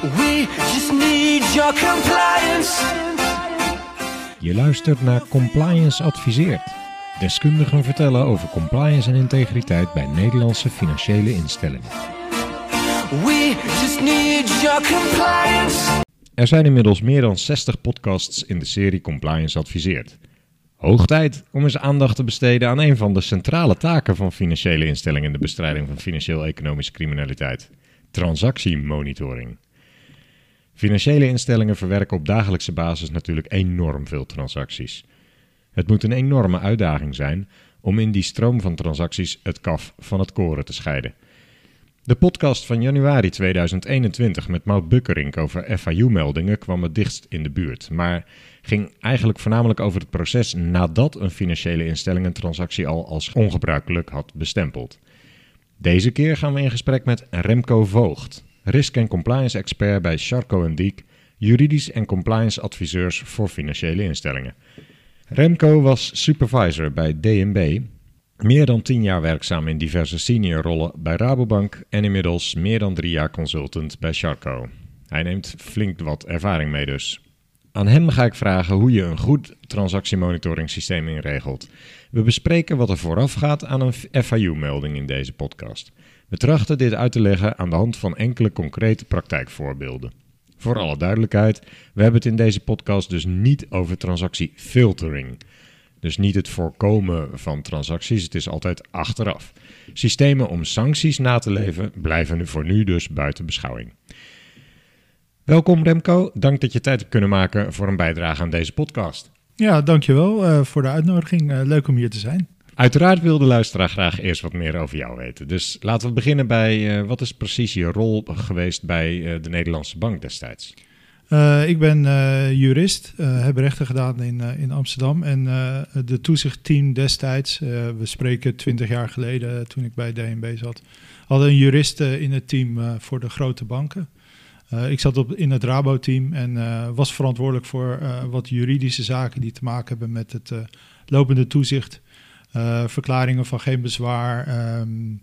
We just need your compliance. Je luistert naar Compliance Adviseert. Deskundigen vertellen over compliance en integriteit bij Nederlandse financiële instellingen. We just need your compliance. Er zijn inmiddels meer dan 60 podcasts in de serie Compliance Adviseert. Hoog tijd om eens aandacht te besteden aan een van de centrale taken van financiële instellingen in de bestrijding van financieel-economische criminaliteit: transactiemonitoring. Financiële instellingen verwerken op dagelijkse basis natuurlijk enorm veel transacties. Het moet een enorme uitdaging zijn om in die stroom van transacties het kaf van het koren te scheiden. De podcast van januari 2021 met Maud Bukkerink over FIU-meldingen kwam het dichtst in de buurt, maar ging eigenlijk voornamelijk over het proces nadat een financiële instelling een transactie al als ongebruikelijk had bestempeld. Deze keer gaan we in gesprek met Remco Voogd, risk- en compliance expert bij Charco Diek, juridisch en compliance adviseurs voor financiële instellingen. Remco was supervisor bij DNB, meer dan tien jaar werkzaam in diverse seniorrollen bij Rabobank en inmiddels meer dan drie jaar consultant bij Charco. Hij neemt flink wat ervaring mee dus. Aan hem ga ik vragen hoe je een goed transactiemonitoring inregelt. We bespreken wat er vooraf gaat aan een FIU-melding in deze podcast. We trachten dit uit te leggen aan de hand van enkele concrete praktijkvoorbeelden. Voor alle duidelijkheid, we hebben het in deze podcast dus niet over transactiefiltering. Dus niet het voorkomen van transacties, het is altijd achteraf. Systemen om sancties na te leven blijven voor nu dus buiten beschouwing. Welkom Remco, dank dat je tijd hebt kunnen maken voor een bijdrage aan deze podcast. Ja, dankjewel uh, voor de uitnodiging. Uh, leuk om hier te zijn. Uiteraard wil de luisteraar graag eerst wat meer over jou weten. Dus laten we beginnen bij uh, wat is precies je rol geweest bij de Nederlandse Bank destijds? Uh, ik ben jurist, heb rechten gedaan in, in Amsterdam. En de toezichtteam destijds, we spreken twintig jaar geleden toen ik bij DNB zat, hadden een jurist in het team voor de grote banken. ik zat op, in het Rabo-team en was verantwoordelijk voor wat juridische zaken die te maken hebben met het lopende toezicht. Verklaringen van geen bezwaar, um,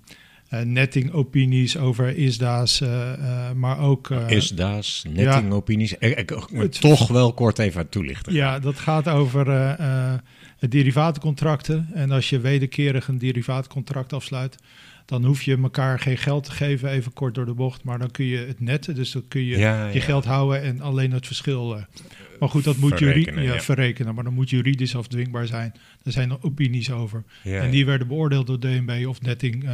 uh, nettingopinies over ISDA's, uh, maar ook... ISDA's, nettingopinies. Ja, ik, ik, toch wel kort even toelichten. Ja, dat gaat over derivatencontracten. En als je wederkerig een derivaatcontract afsluit, dan hoef je elkaar geen geld te geven, even kort door de bocht. Maar dan kun je het netten, dus dan kun je ja, je geld houden en alleen het verschil maar goed, dat moet verrekenen, ja, verrekenen. Maar dan moet juridisch afdwingbaar zijn. Er zijn er opinies over. En die werden beoordeeld door DNB of netting uh,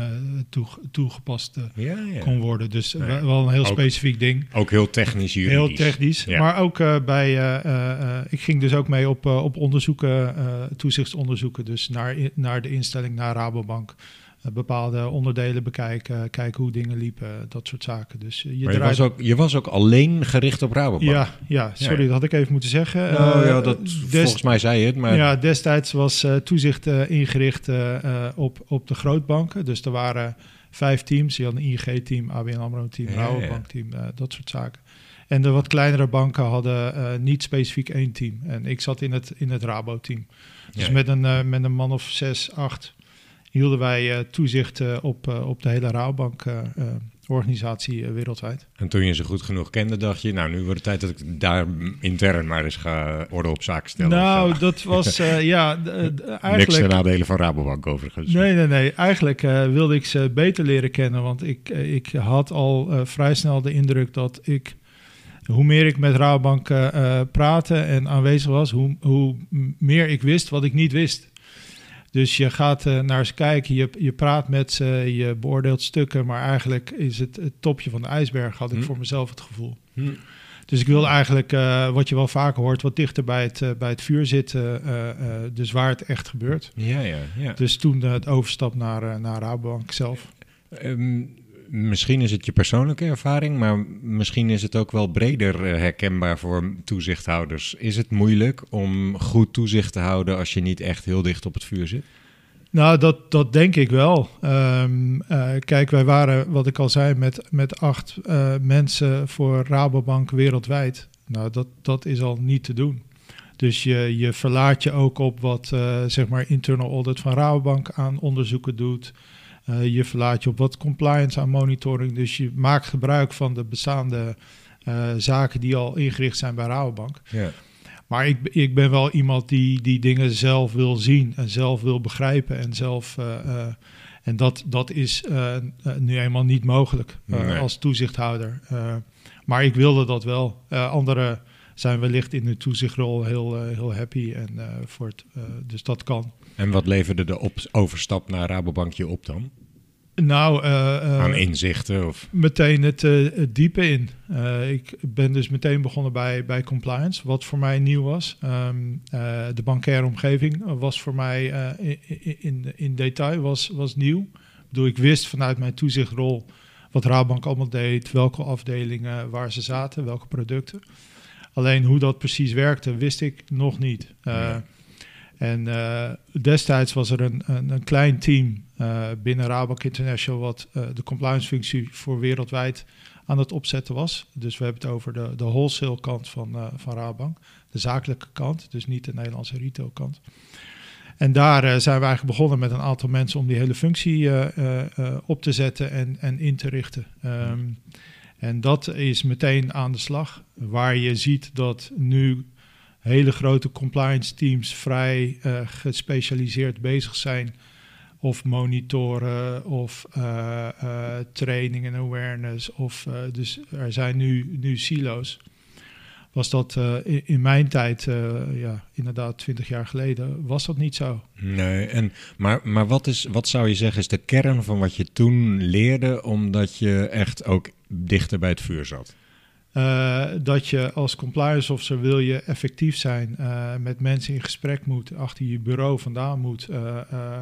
toe, toegepast uh, kon worden. Dus wel een heel ook, specifiek ding. Ook heel technisch juridisch. Heel technisch. Maar ook bij... ik ging dus ook mee op, op onderzoeken, toezichtsonderzoeken. Dus naar, naar de instelling, naar Rabobank. Eh, bepaalde onderdelen bekijken, kijken hoe dingen liepen, dat soort zaken. Dus eh, je, je, was ook, je was ook alleen gericht op Rabobank? Ja, ja sorry, ja. dat had ik even moeten zeggen. Nou, ja, dat, volgens mij zei je het. Maar... Ja, destijds was uh, toezicht uh, ingericht op, op de grootbanken. Dus er waren vijf teams. Je had een IG-team, ABN AMRO-team, ja, Rabobank-team, dat soort zaken. En de wat kleinere banken hadden niet specifiek één team. En ik zat in het, in het Rabo-team. Dus met, een, met een man of zes, acht hielden wij uh, toezicht uh, op, uh, op de hele Rabobank organisatie wereldwijd. En toen je ze goed genoeg kende, dacht je, nou nu wordt het tijd dat ik daar intern maar eens ga orde op zaken stellen. Nou, dat was ja, eigenlijk... Niks ten nadelen van Rabobank overigens. Nee, nee, nee. Eigenlijk wilde ik ze beter leren kennen, want ik, ik had al vrij snel de indruk dat ik hoe meer ik met Rabobank praatte en aanwezig was, hoe, hoe meer ik wist wat ik niet wist. Dus je gaat uh, naar ze kijken, je, je praat met ze, je beoordeelt stukken, maar eigenlijk is het het topje van de ijsberg, had ik hm. voor mezelf het gevoel. Hm. Dus ik wil eigenlijk, uh, wat je wel vaker hoort, wat dichter bij het, uh, bij het vuur zitten, dus waar het echt gebeurt. Ja, ja, ja. Dus toen het overstap naar, naar Rabobank zelf. Um, misschien is het je persoonlijke ervaring, maar misschien is het ook wel breder eh, herkenbaar voor toezichthouders. Is het moeilijk om goed toezicht te houden als je niet echt heel dicht op het vuur zit? Nou, dat, dat denk ik wel. Um, uh, kijk, wij waren, wat ik al zei, met, met acht uh, mensen voor Rabobank wereldwijd. Nou, dat, dat is al niet te doen. Dus je, je verlaat je ook op wat, zeg maar, internal audit van Rabobank aan onderzoeken doet. Uh, je verlaat je op wat compliance aan monitoring. Dus je maakt gebruik van de bestaande eh, zaken die al ingericht zijn bij Rabobank. Ja. Maar ik, ik ben wel iemand die, die dingen zelf wil zien en zelf wil begrijpen. En, zelf, eh, eh, en dat, dat is eh, eh, nu eenmaal niet mogelijk eh, Nee. als toezichthouder. Eh, maar ik wilde dat wel. Eh, anderen zijn wellicht in de toezichtrol heel, eh, heel happy. En, eh, voor het, eh, dus dat kan. En wat leverde de op overstap naar Rabobank je op dan? Nou, Aan inzichten? Of... meteen het, het diepe in. Ik ben dus meteen begonnen bij, bij compliance, wat voor mij nieuw was. Ehm, eh, de bankaire omgeving was voor mij in, in, in, in detail was, was nieuw. Ik bedoel, ik wist vanuit mijn toezichtrol wat Rabobank allemaal deed, welke afdelingen, waar ze zaten, welke producten. Alleen hoe dat precies werkte, wist ik nog niet. Eh, Nee. En eh, destijds was er een, een, een klein team eh, binnen Rabobank International wat de compliance functie voor wereldwijd aan het opzetten was. Dus we hebben het over de, de wholesale kant van, van Rabobank, de zakelijke kant, dus niet de Nederlandse retail kant. En daar zijn we eigenlijk begonnen met een aantal mensen om die hele functie op te zetten en, en in te richten. Ehm, en dat is meteen aan de slag, waar je ziet dat nu hele grote compliance teams vrij eh, gespecialiseerd bezig zijn. Of monitoren, of eh, eh, training en awareness. Of, dus er zijn nu, nu silo's. Was dat in, in mijn tijd, ja, inderdaad 20 jaar geleden, was dat niet zo. Nee, en, maar, maar wat, is, wat zou je zeggen is de kern van wat je toen leerde, omdat je echt ook dichter bij het vuur zat? Eh, dat je als compliance officer wil je effectief zijn, eh, met mensen in gesprek moet, achter je bureau vandaan moet, eh,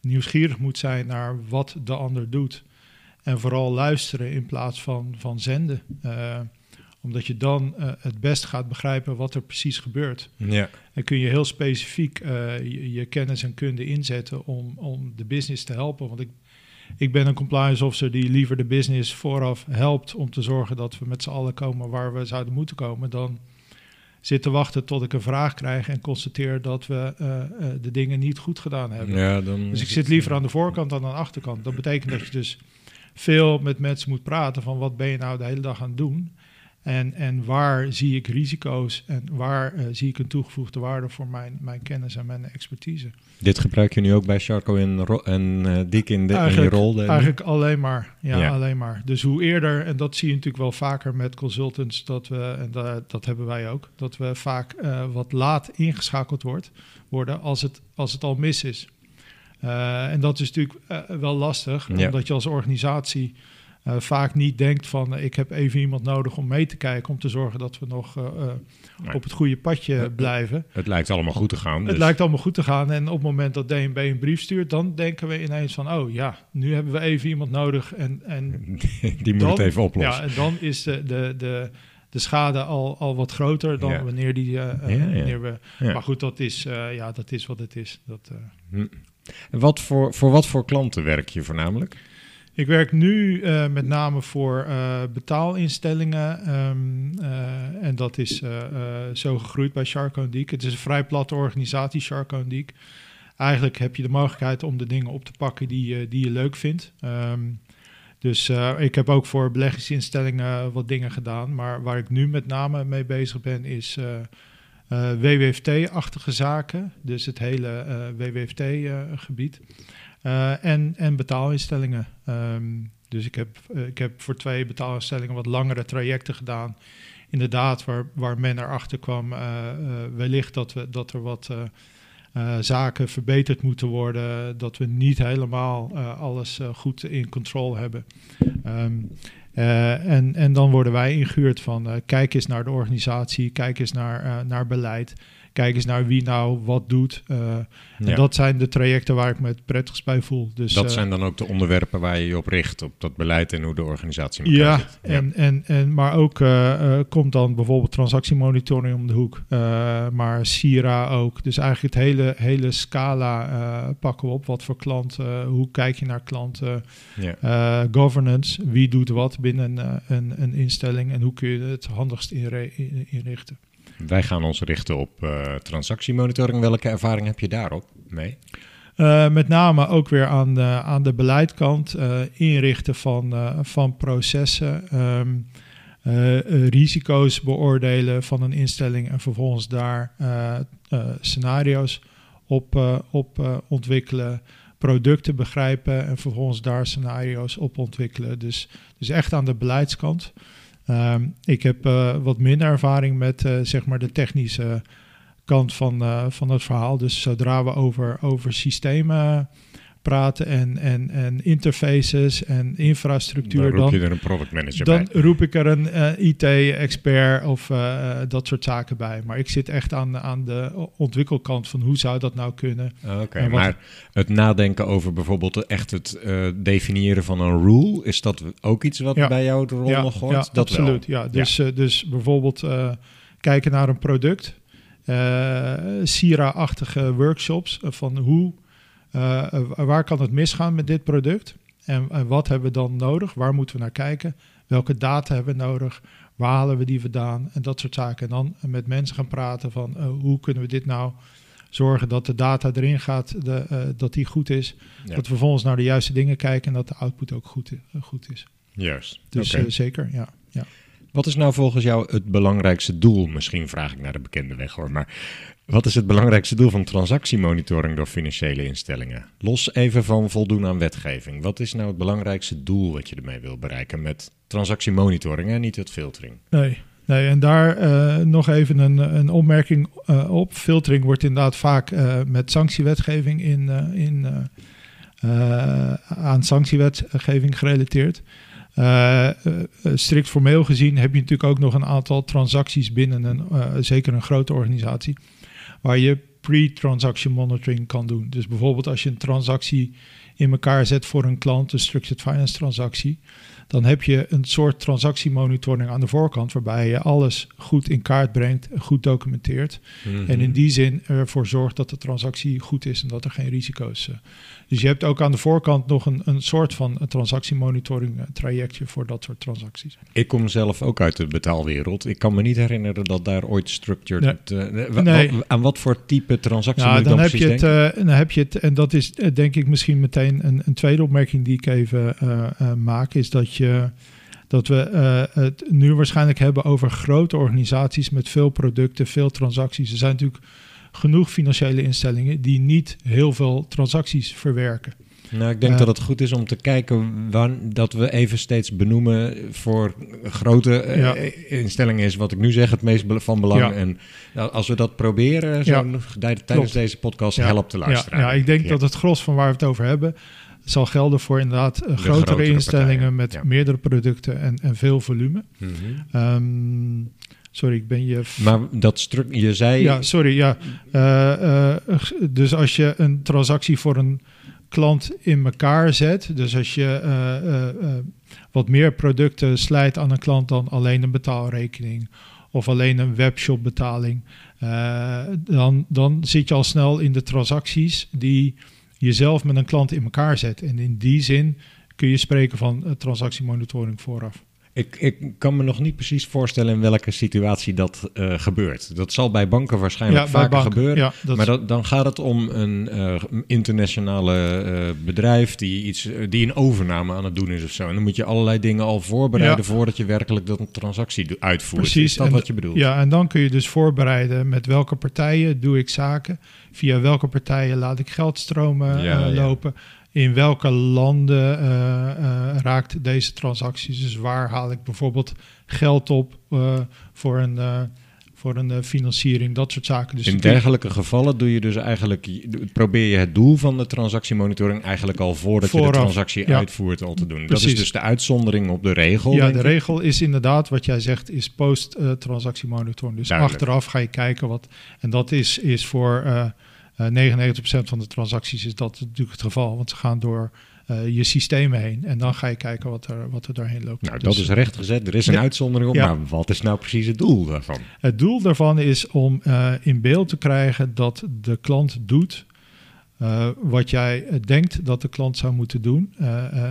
nieuwsgierig moet zijn naar wat de ander doet. En vooral luisteren in plaats van, van zenden. Omdat je dan het best gaat begrijpen wat er precies gebeurt. Ja, En kun je heel specifiek je, je kennis en kunde inzetten om, om de business te helpen. Want ik, ik ben een compliance officer die liever de business vooraf helpt om te zorgen dat we met z'n allen komen waar we zouden moeten komen. Dan zit te wachten tot ik een vraag krijg en constateer dat we eh, eh, de dingen niet goed gedaan hebben. ja dan Dus ik zit liever aan de voorkant dan aan de achterkant. Dat betekent dat je dus veel met mensen moet praten van wat ben je nou de hele dag aan het doen. En, en waar zie ik risico's en waar eh, zie ik een toegevoegde waarde voor mijn, mijn kennis en mijn expertise. Dit gebruik je nu ook bij Charco en, Ro- en eh, Dick in, de, in je rol? de- Eigenlijk alleen maar. Ja, Ja. alleen maar. Dus hoe eerder, en dat zie je natuurlijk wel vaker met consultants, dat we, en dat, dat hebben wij ook, dat we vaak eh, wat laat ingeschakeld wordt, worden als het, als het al mis is. En dat is natuurlijk wel lastig, Ja. omdat je als organisatie eh, vaak niet denkt van eh, ik heb even iemand nodig om mee te kijken, om te zorgen dat we nog eh, Nee. op het goede padje blijven. Het lijkt allemaal goed te gaan. Het dus- lijkt allemaal goed te gaan. En op het moment dat DNB een brief stuurt, dan denken we ineens van, oh ja, nu hebben we even iemand nodig. En, en Die moet dan, het even oplossen. Ja, en dan is de, de, de, de schade al, al wat groter dan Ja. wanneer die. Ja, ja. wanneer we. Maar goed, dat is, ja, dat is wat het is. Dat. En Wat voor, voor wat voor klanten werk je voornamelijk? Ik werk nu eh, met name voor eh, betaalinstellingen. ehm, eh, en dat is zo gegroeid bij Sharko Diek. Het is een vrij platte organisatie, Sharko Diek. Eigenlijk heb je de mogelijkheid om de dingen op te pakken die, die je leuk vindt. Ehm, dus ik heb ook voor beleggingsinstellingen wat dingen gedaan. Maar waar ik nu met name mee bezig ben, is WWFT-achtige zaken. Dus het hele WWFT-gebied. Eh, en, en betaalinstellingen. Ehm, dus ik heb, eh, ik heb voor twee betaalinstellingen wat langere trajecten gedaan. Inderdaad, waar, waar men erachter kwam, eh, wellicht dat, we, dat er wat zaken verbeterd moeten worden. Dat we niet helemaal alles goed in control hebben. Ehm, eh, en, en dan worden wij ingehuurd van kijk eens naar de organisatie, kijk eens naar, naar beleid. Kijk eens naar wie nou wat doet. Eh, Ja. en dat zijn de trajecten waar ik me het prettigst bij voel. Dus, dat eh, zijn dan ook de onderwerpen waar je je op richt, op dat beleid en hoe de organisatie elkaar ja, zit. en, En, en, maar ook eh, komt dan bijvoorbeeld transactiemonitoring om de hoek. Maar Sira ook. Dus eigenlijk het hele, hele scala pakken we op. Wat voor klant, eh, hoe kijk je naar klanten, ja. governance, wie doet wat binnen een, een instelling en hoe kun je het handigst inrichten. Wij gaan ons richten op eh, transactiemonitoring. Welke ervaring heb je daarop mee? Eh, met name ook weer aan de, aan de beleidkant, eh, inrichten van, van processen. Ehm, eh, eh, risico's beoordelen van een instelling en vervolgens daar scenario's op, op ontwikkelen, producten begrijpen en vervolgens daar scenario's op ontwikkelen. Dus, dus echt aan de beleidskant. Ehm, ik heb eh, wat minder ervaring met eh, zeg maar de technische kant van, eh, van het verhaal. Dus zodra we over, over systemen praten en, en, en interfaces en infrastructuur, Dan roep dan, je er een product manager dan bij. roep ik er een eh, IT-expert of eh, eh, dat soort zaken bij. Maar ik zit echt aan, aan de ontwikkelkant van hoe zou dat nou kunnen. Oké, maar het nadenken over bijvoorbeeld echt het definiëren van een rule, is dat ook iets wat Ja. bij jou de rol ja, nog hoort? ja, dat wel. absoluut. Ja, dus, dus bijvoorbeeld kijken naar een product. Sira-achtige workshops van hoe, eh, eh, waar kan het misgaan met dit product? En, en wat hebben we dan nodig? Waar moeten we naar kijken? Welke data hebben we nodig? Waar halen we die vandaan? En dat soort zaken. En dan met mensen gaan praten van eh, hoe kunnen we dit nou zorgen dat de data erin gaat, de, eh, dat die goed is. Ja. Dat we vervolgens naar de juiste dingen kijken en dat de output ook goed, goed is. Juist. Dus zeker, ja. ja. Wat is nou volgens jou het belangrijkste doel? Misschien vraag ik naar de bekende weg hoor, maar wat is het belangrijkste doel van transactiemonitoring door financiële instellingen? Los even van voldoen aan wetgeving. Wat is nou het belangrijkste doel wat je ermee wil bereiken met transactiemonitoring en niet het filtering? Nee, nee en daar eh, nog even een, een opmerking eh, op. Filtering wordt inderdaad vaak eh, met sanctiewetgeving in, in, aan sanctiewetgeving gerelateerd. Strikt formeel gezien heb je natuurlijk ook nog een aantal transacties binnen een, zeker een grote organisatie, waar je pre-transaction monitoring kan doen. Dus bijvoorbeeld als je een transactie in elkaar zet voor een klant, een structured finance transactie, dan heb je een soort transactiemonitoring aan de voorkant, waarbij je alles goed in kaart brengt, goed documenteert. Mhm. En in die zin ervoor zorgt dat de transactie goed is en dat er geen risico's. eh. Dus je hebt ook aan de voorkant nog een, een soort van een transactiemonitoring eh, trajectje voor dat soort transacties. Ik kom zelf ook uit de betaalwereld. Ik kan me niet herinneren dat daar ooit structured... eh, Nee. wa- aan wat voor type transactie moet ik dan dan heb, je het, eh, dan heb je het, en dat is eh, denk ik misschien meteen een, een tweede opmerking die ik even eh, eh, maak, is dat je dat we eh, het nu waarschijnlijk hebben over grote organisaties met veel producten, veel transacties. Er zijn natuurlijk genoeg financiële instellingen die niet heel veel transacties verwerken. Nou, ik denk eh, dat het goed is om te kijken wan, dat we even steeds benoemen voor grote eh, Ja. instellingen is wat ik nu zeg het meest van belang. Ja. En ja, als we dat proberen zo tijdens klopt. deze podcast Ja. helpt te Ja, luisteren. ja, ik denk Ja. dat het gros van waar we het over hebben zal gelden voor inderdaad eh, grotere, grotere instellingen partijen, met ja. meerdere producten en, en veel volume. Mhm. Ehm, sorry, ik ben je Maar dat stru- je zei... Ja, sorry. Ja. Eh, eh, dus als je een transactie voor een klant in elkaar zet, dus als je eh, wat meer producten slijt aan een klant dan alleen een betaalrekening of alleen een webshopbetaling, dan, dan zit je al snel in de transacties die je zelf met een klant in elkaar zet. En in die zin kun je spreken van transactiemonitoring vooraf. Ik, ik kan me nog niet precies voorstellen in welke situatie dat eh, gebeurt. Dat zal bij banken waarschijnlijk Ja, vaker banken. gebeuren. Ja, dat maar dat, dan gaat het om een eh, internationale eh, bedrijf die, iets, die een overname aan het doen is of zo. En dan moet je allerlei dingen al voorbereiden voordat je werkelijk dat een transactie uitvoert. Precies. Is dat en wat je bedoelt? Ja, en dan kun je dus voorbereiden met welke partijen doe ik zaken. Via welke partijen laat ik geldstromen lopen. In welke landen eh, eh, raakt deze transacties? Dus waar haal ik bijvoorbeeld geld op eh, voor een, voor een financiering? Dat soort zaken. Dus in dergelijke gevallen doe je dus eigenlijk, probeer je het doel van de transactiemonitoring eigenlijk al voordat je de transactie ja. uitvoert al te doen. Dat is dus de uitzondering op de regel. Ja, de ik. regel is inderdaad wat jij zegt, is post-transactiemonitoring. dus Duidelijk. achteraf ga je kijken wat. En dat is, is voor eh eh 99% van de transacties is dat natuurlijk het geval. Want ze gaan door eh, je systemen heen. En dan ga je kijken wat er, wat er doorheen loopt. Nou, Dus, dat is recht gezet. Er is een Ja. uitzondering op. Ja. Maar wat is nou precies het doel daarvan? Het doel daarvan is om eh, in beeld te krijgen dat de klant doet wat jij denkt dat de klant zou moeten doen,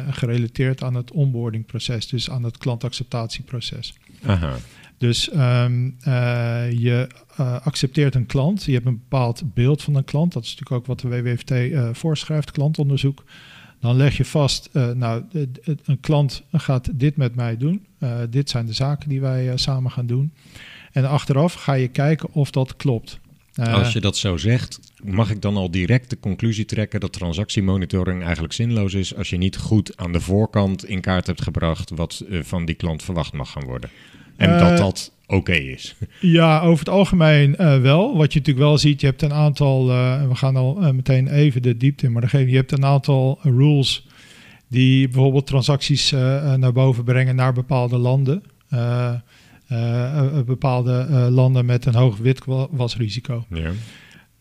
gerelateerd aan het onboardingproces, dus aan het klantacceptatieproces. Aha. Dus ehm, eh, je eh, accepteert een klant, je hebt een bepaald beeld van een klant, dat is natuurlijk ook wat de WWFT eh, voorschrijft, klantonderzoek. Dan leg je vast, nou, een klant gaat dit met mij doen. Dit zijn de zaken die wij samen gaan doen. En achteraf ga je kijken of dat klopt. Als je dat zo zegt, mag ik dan al direct de conclusie trekken dat transactiemonitoring eigenlijk zinloos is als je niet goed aan de voorkant in kaart hebt gebracht wat van die klant verwacht mag gaan worden. En Eh, dat dat oké is. Ja, over het algemeen eh, wel. Wat je natuurlijk wel ziet, je hebt een aantal, eh, we gaan al meteen even de diepte in, maar geef je hebt een aantal rules die bijvoorbeeld transacties naar boven brengen naar bepaalde landen. Bepaalde landen met een hoog witwasrisico. Ja.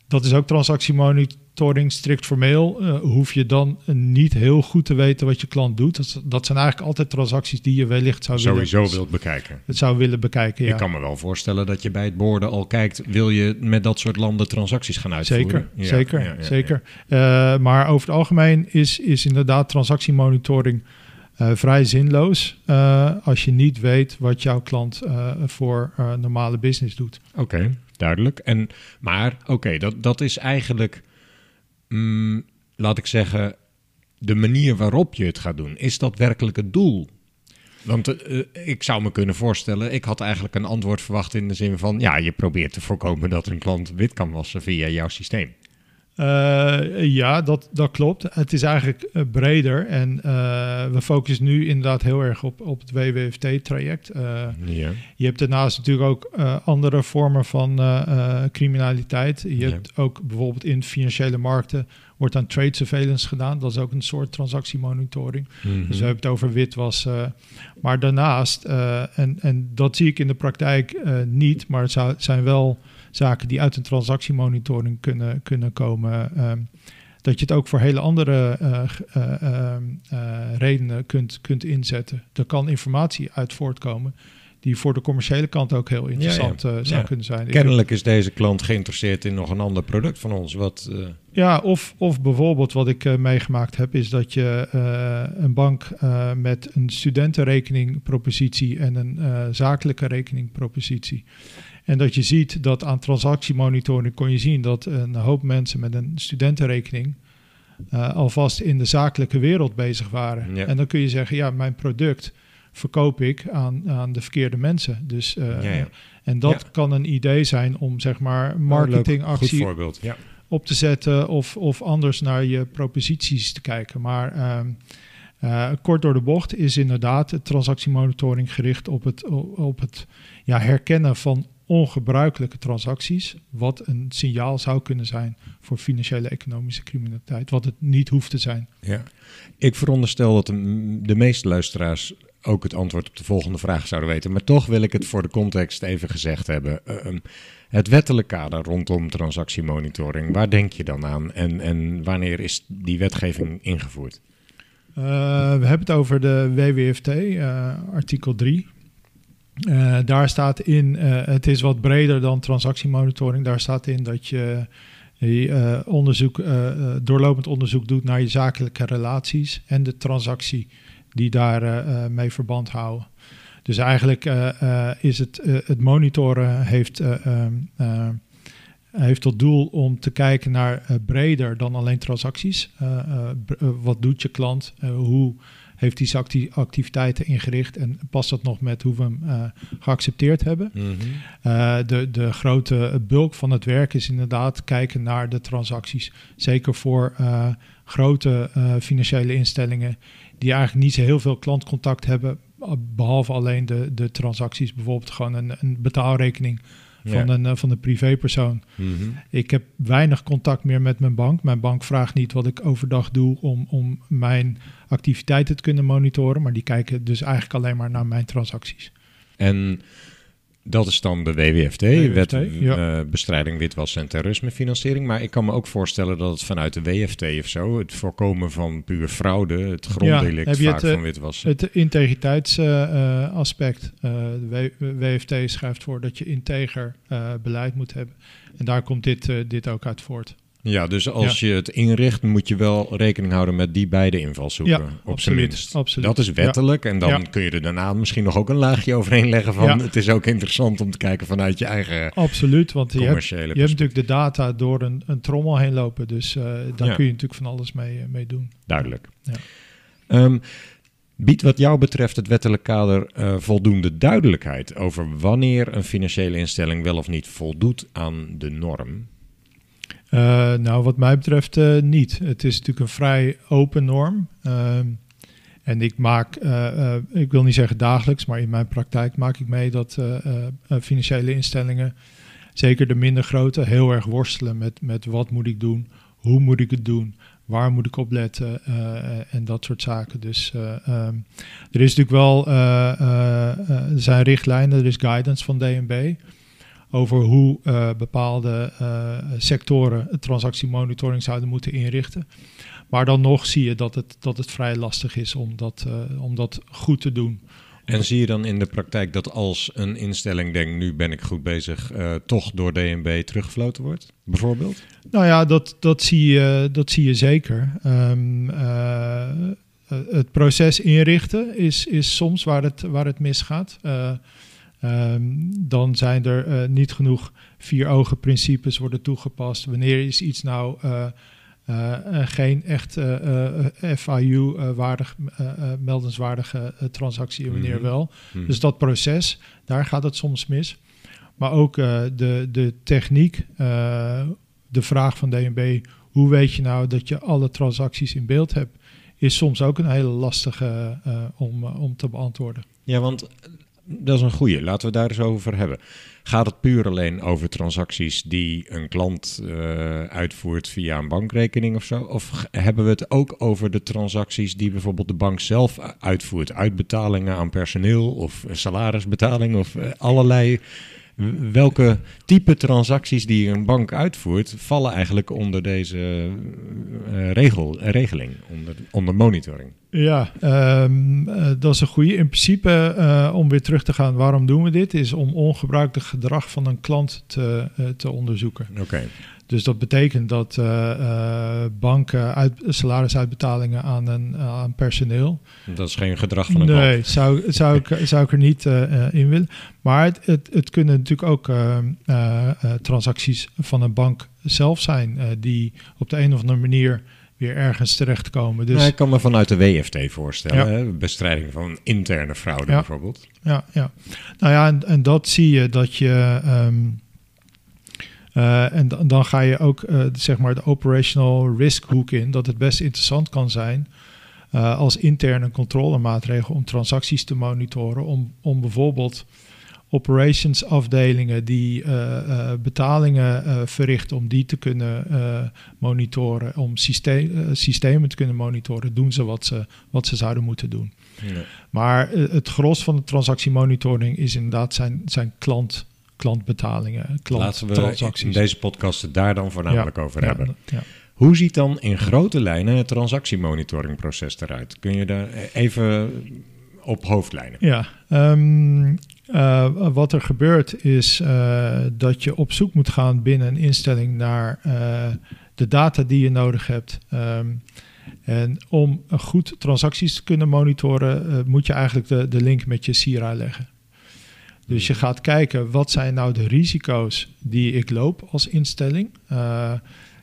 Dat is ook transactiemonitoring strikt formeel. Eh, hoef je dan niet heel goed te weten wat je klant doet. Dat, dat zijn eigenlijk altijd transacties die je wellicht zou Sowieso willen, wilt bekijken. het zou willen bekijken. Ja. Ik kan me wel voorstellen dat je bij het boorden al kijkt, wil je met dat soort landen transacties gaan uitvoeren? Zeker, Ja, zeker, ja, zeker. Eh, maar over het algemeen is, is inderdaad transactiemonitoring eh, vrij zinloos als je niet weet wat jouw klant voor normale business doet. Oké, duidelijk. En, maar oké, dat, dat is eigenlijk, mm, laat ik zeggen, de manier waarop je het gaat doen. Is dat werkelijk het doel? Want eh, eh, ik zou me kunnen voorstellen, ik had eigenlijk een antwoord verwacht in de zin van, ja, je probeert te voorkomen dat een klant wit kan wassen via jouw systeem. Eh, ja, dat, dat klopt. Het is eigenlijk eh, breder en eh, we focussen nu inderdaad heel erg op, op het WWFT-traject. Ja. Je hebt daarnaast natuurlijk ook andere vormen van criminaliteit. Je Ja. hebt ook bijvoorbeeld in financiële markten wordt aan trade surveillance gedaan. Dat is ook een soort transactiemonitoring. Mhm. Dus we hebben het over witwas. eh maar daarnaast, en, en dat zie ik in de praktijk niet, maar het zou- zijn wel zaken die uit een transactiemonitoring kunnen, kunnen komen. ehm, dat je het ook voor hele andere eh, eh, ehm, eh, redenen kunt, kunt inzetten. Er kan informatie uit voortkomen die voor de commerciële kant ook heel interessant zou Ja. kunnen zijn. Kennelijk is deze klant geïnteresseerd in nog een ander product van ons. Wat, Ja, of, of bijvoorbeeld wat ik meegemaakt heb, is dat je een bank met een studentenrekeningpropositie en een zakelijke rekeningpropositie. En dat je ziet dat aan transactiemonitoring kon je zien dat een hoop mensen met een studentenrekening eh, alvast in de zakelijke wereld bezig waren. Ja. En dan kun je zeggen, ja, mijn product verkoop ik aan, aan de verkeerde mensen. Dus, eh, Ja, ja. En dat kan een idee zijn om zeg maar marketingactie op te zetten of, of anders naar je proposities te kijken. Maar ehm, eh, kort door de bocht is inderdaad het transactiemonitoring gericht op het, op het ja, herkennen van ongebruikelijke transacties. Wat een signaal zou kunnen zijn voor financiële economische criminaliteit. Wat het niet hoeft te zijn. Ja. Ik veronderstel dat de, de meeste luisteraars ook het antwoord op de volgende vraag zouden weten. Maar toch wil ik het voor de context even gezegd hebben. Ehm, het wettelijk kader rondom transactiemonitoring, waar denk je dan aan? En, en wanneer is die wetgeving ingevoerd? Eh, we hebben het over de WWFT, eh, artikel 3. Eh, daar staat in, eh, het is wat breder dan transactiemonitoring. Daar staat in dat je eh, onderzoek, doorlopend onderzoek doet naar je zakelijke relaties en de transactie die daar eh, mee verband houden. Dus eigenlijk is het, het monitoren heeft, eh, ehm, eh, heeft tot doel om te kijken naar breder dan alleen transacties. Wat doet je klant? Hoe heeft hij zijn acti- activiteiten ingericht? En past dat nog met hoe we hem eh, geaccepteerd hebben? Eh, de, de grote bulk van het werk is inderdaad kijken naar de transacties. Zeker voor eh, grote financiële instellingen die eigenlijk niet zo heel veel klantcontact hebben, behalve alleen de, de transacties, bijvoorbeeld gewoon een, een betaalrekening van, Ja. een, van een privépersoon. Mhm. Ik heb weinig contact meer met mijn bank. Mijn bank vraagt niet wat ik overdag doe om, om mijn activiteiten te kunnen monitoren, maar die kijken dus eigenlijk alleen maar naar mijn transacties. En dat is dan de WWFT, WWFT, Wet ja. eh, Bestrijding Witwas en Terrorismefinanciering. Maar ik kan me ook voorstellen dat het vanuit de WFT of zo, het voorkomen van puur fraude, het gronddelict vaak het, eh, van witwassen. Het integriteitsaspect. de W- WFT schrijft voor dat je integer eh, beleid moet hebben. En daar komt dit, eh, dit ook uit voort. Ja, dus als je het inricht, moet je wel rekening houden met die beide invalshoeken. Ja, op zijn minst. absoluut. Dat is wettelijk. En dan kun je er daarna misschien nog ook een laagje overheen leggen van... Het is ook interessant om te kijken vanuit je eigen Absoluut, want je hebt, je hebt natuurlijk de data door een, een trommel heen lopen. Dus eh, daar kun je natuurlijk van alles mee, eh, mee doen. Duidelijk. Ja. Ehm, Biedt wat jou betreft het wettelijk kader eh, voldoende duidelijkheid over wanneer een financiële instelling wel of niet voldoet aan de norm? Eh, nou, wat mij betreft eh, niet. Het is natuurlijk een vrij open norm. Ehm, en ik maak, eh, ik wil niet zeggen dagelijks, maar in mijn praktijk maak ik mee dat financiële instellingen, zeker de minder grote, heel erg worstelen met, met wat moet ik doen, hoe moet ik het doen, waar moet ik op letten en dat soort zaken. Dus eh, ehm, er is natuurlijk wel, er zijn richtlijnen, er is guidance van DNB over hoe eh, bepaalde eh, sectoren transactiemonitoring zouden moeten inrichten. Maar dan nog zie je dat het, dat het vrij lastig is om dat, eh, om dat goed te doen. En zie je dan in de praktijk dat als een instelling denkt, nu ben ik goed bezig, toch door DNB teruggefloten wordt, bijvoorbeeld? Nou ja, dat, dat, zie, je, dat zie je zeker. Ehm, eh, eh, het proces inrichten is, is soms waar het, waar het misgaat. Eh, ehm, dan zijn er eh, niet genoeg vier ogen principes worden toegepast. Wanneer is iets nou eh, eh, geen echt FIU-waardig, eh, meldenswaardige eh, transactie en wanneer Mhm. wel. Mhm. Dus dat proces, daar gaat het soms mis. Maar ook eh, de, de techniek, eh, de vraag van DNB, hoe weet je nou dat je alle transacties in beeld hebt, is soms ook een hele lastige eh, om, om te beantwoorden. Ja, want dat is een goede. Laten we daar eens over hebben. Gaat het puur alleen over transacties die een klant eh, uitvoert via een bankrekening of zo? Of hebben we het ook over de transacties die bijvoorbeeld de bank zelf uitvoert? Uitbetalingen aan personeel of eh, salarisbetaling of eh, allerlei. Welke type transacties die een bank uitvoert, vallen eigenlijk onder deze eh, regel, eh, regeling, onder, onder monitoring? Ja, ehm, eh, dat is een goede. In principe, om weer terug te gaan, waarom doen we dit? Is om ongebruikelijk gedrag van een klant te, te onderzoeken. Oké. Dus dat betekent dat eh, eh, banken uit, salarisuitbetalingen aan, een, aan personeel. Dat is geen gedrag van een klant. Nee, zou, zou, ik, zou ik er niet eh, eh, in willen. Maar het, het, het kunnen natuurlijk ook eh, eh, eh, transacties van een bank zelf zijn, eh, die op de een of andere manier weer ergens terechtkomen. Dus Nou, ik kan me vanuit de WFT voorstellen, Ja. bestrijding van interne fraude Ja. bijvoorbeeld. ja, ja. Nou ja, en, en dat zie je dat je. ehm, eh, en dan, dan ga je ook eh, zeg maar de operational risk hoek in, dat het best interessant kan zijn eh, als interne controlemaatregel om transacties te monitoren, om, om bijvoorbeeld operations afdelingen die betalingen verrichten, om die te kunnen monitoren, om syste- systemen te kunnen monitoren, doen ze wat ze, wat ze zouden moeten doen. Maar het gros van de transactiemonitoring is inderdaad zijn, zijn klant, klantbetalingen, Laten we klanttransacties. in deze podcast het daar dan voornamelijk over hebben. Ja. Hoe ziet dan in grote lijnen het transactiemonitoringproces eruit? Kun je daar even op hoofdlijnen? Ja, ehm, eh, wat er gebeurt is eh, dat je op zoek moet gaan binnen een instelling naar eh, de data die je nodig hebt. Ehm, en om goed transacties te kunnen monitoren, moet je eigenlijk de, de link met je Sira leggen. Dus je gaat kijken, wat zijn nou de risico's die ik loop als instelling? Eh,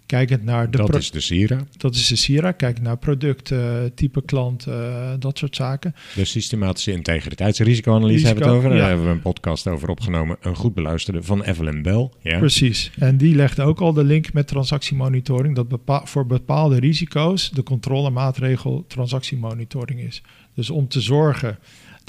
kijkend naar de Dat is de Sira, dat is de Sira. Kijk naar product, type klant, eh, dat soort zaken. de systematische integriteitsrisicoanalyse hebben we het over. Daar ja. hebben we een podcast over opgenomen, een goed beluisterde van Evelyn Bell. Ja. Precies. En die legt ook al de link met transactiemonitoring. Dat voor bepaalde risico's de controlemaatregel transactiemonitoring is. Dus om te zorgen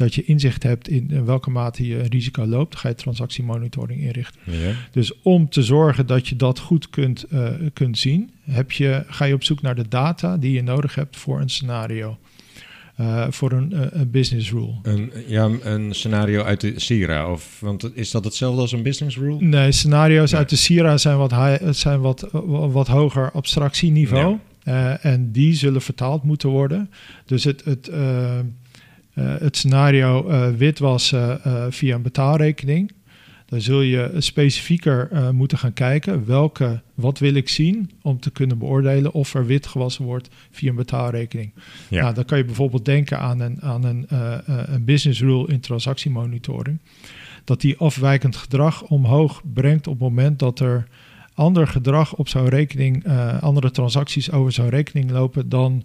dat je inzicht hebt in, welke mate je een risico loopt, ga je transactiemonitoring inrichten. Ja. Dus om te zorgen dat je dat goed kunt, eh, kunt zien, heb je, ga je op zoek naar de data die je nodig hebt voor een scenario. Eh, voor een, eh, een business rule. Een, ja, een scenario uit de Sira, of, want is dat hetzelfde als een business rule? Nee, scenario's Nee. uit de Sira zijn wat, high- zijn wat, wat hoger abstractieniveau. Eh, en die zullen vertaald moeten worden. Dus het, het, het scenario eh, witwassen eh, via een betaalrekening. Dan zul je specifieker eh, moeten gaan kijken welke, wat wil ik zien om te kunnen beoordelen of er wit gewassen wordt via een betaalrekening. Ja. Nou, dan kan je bijvoorbeeld denken aan een, aan een, eh, eh, een business rule in transactiemonitoring. Dat die afwijkend gedrag omhoog brengt op het moment dat er ander gedrag op zo'n rekening, eh, andere transacties over zo'n rekening lopen dan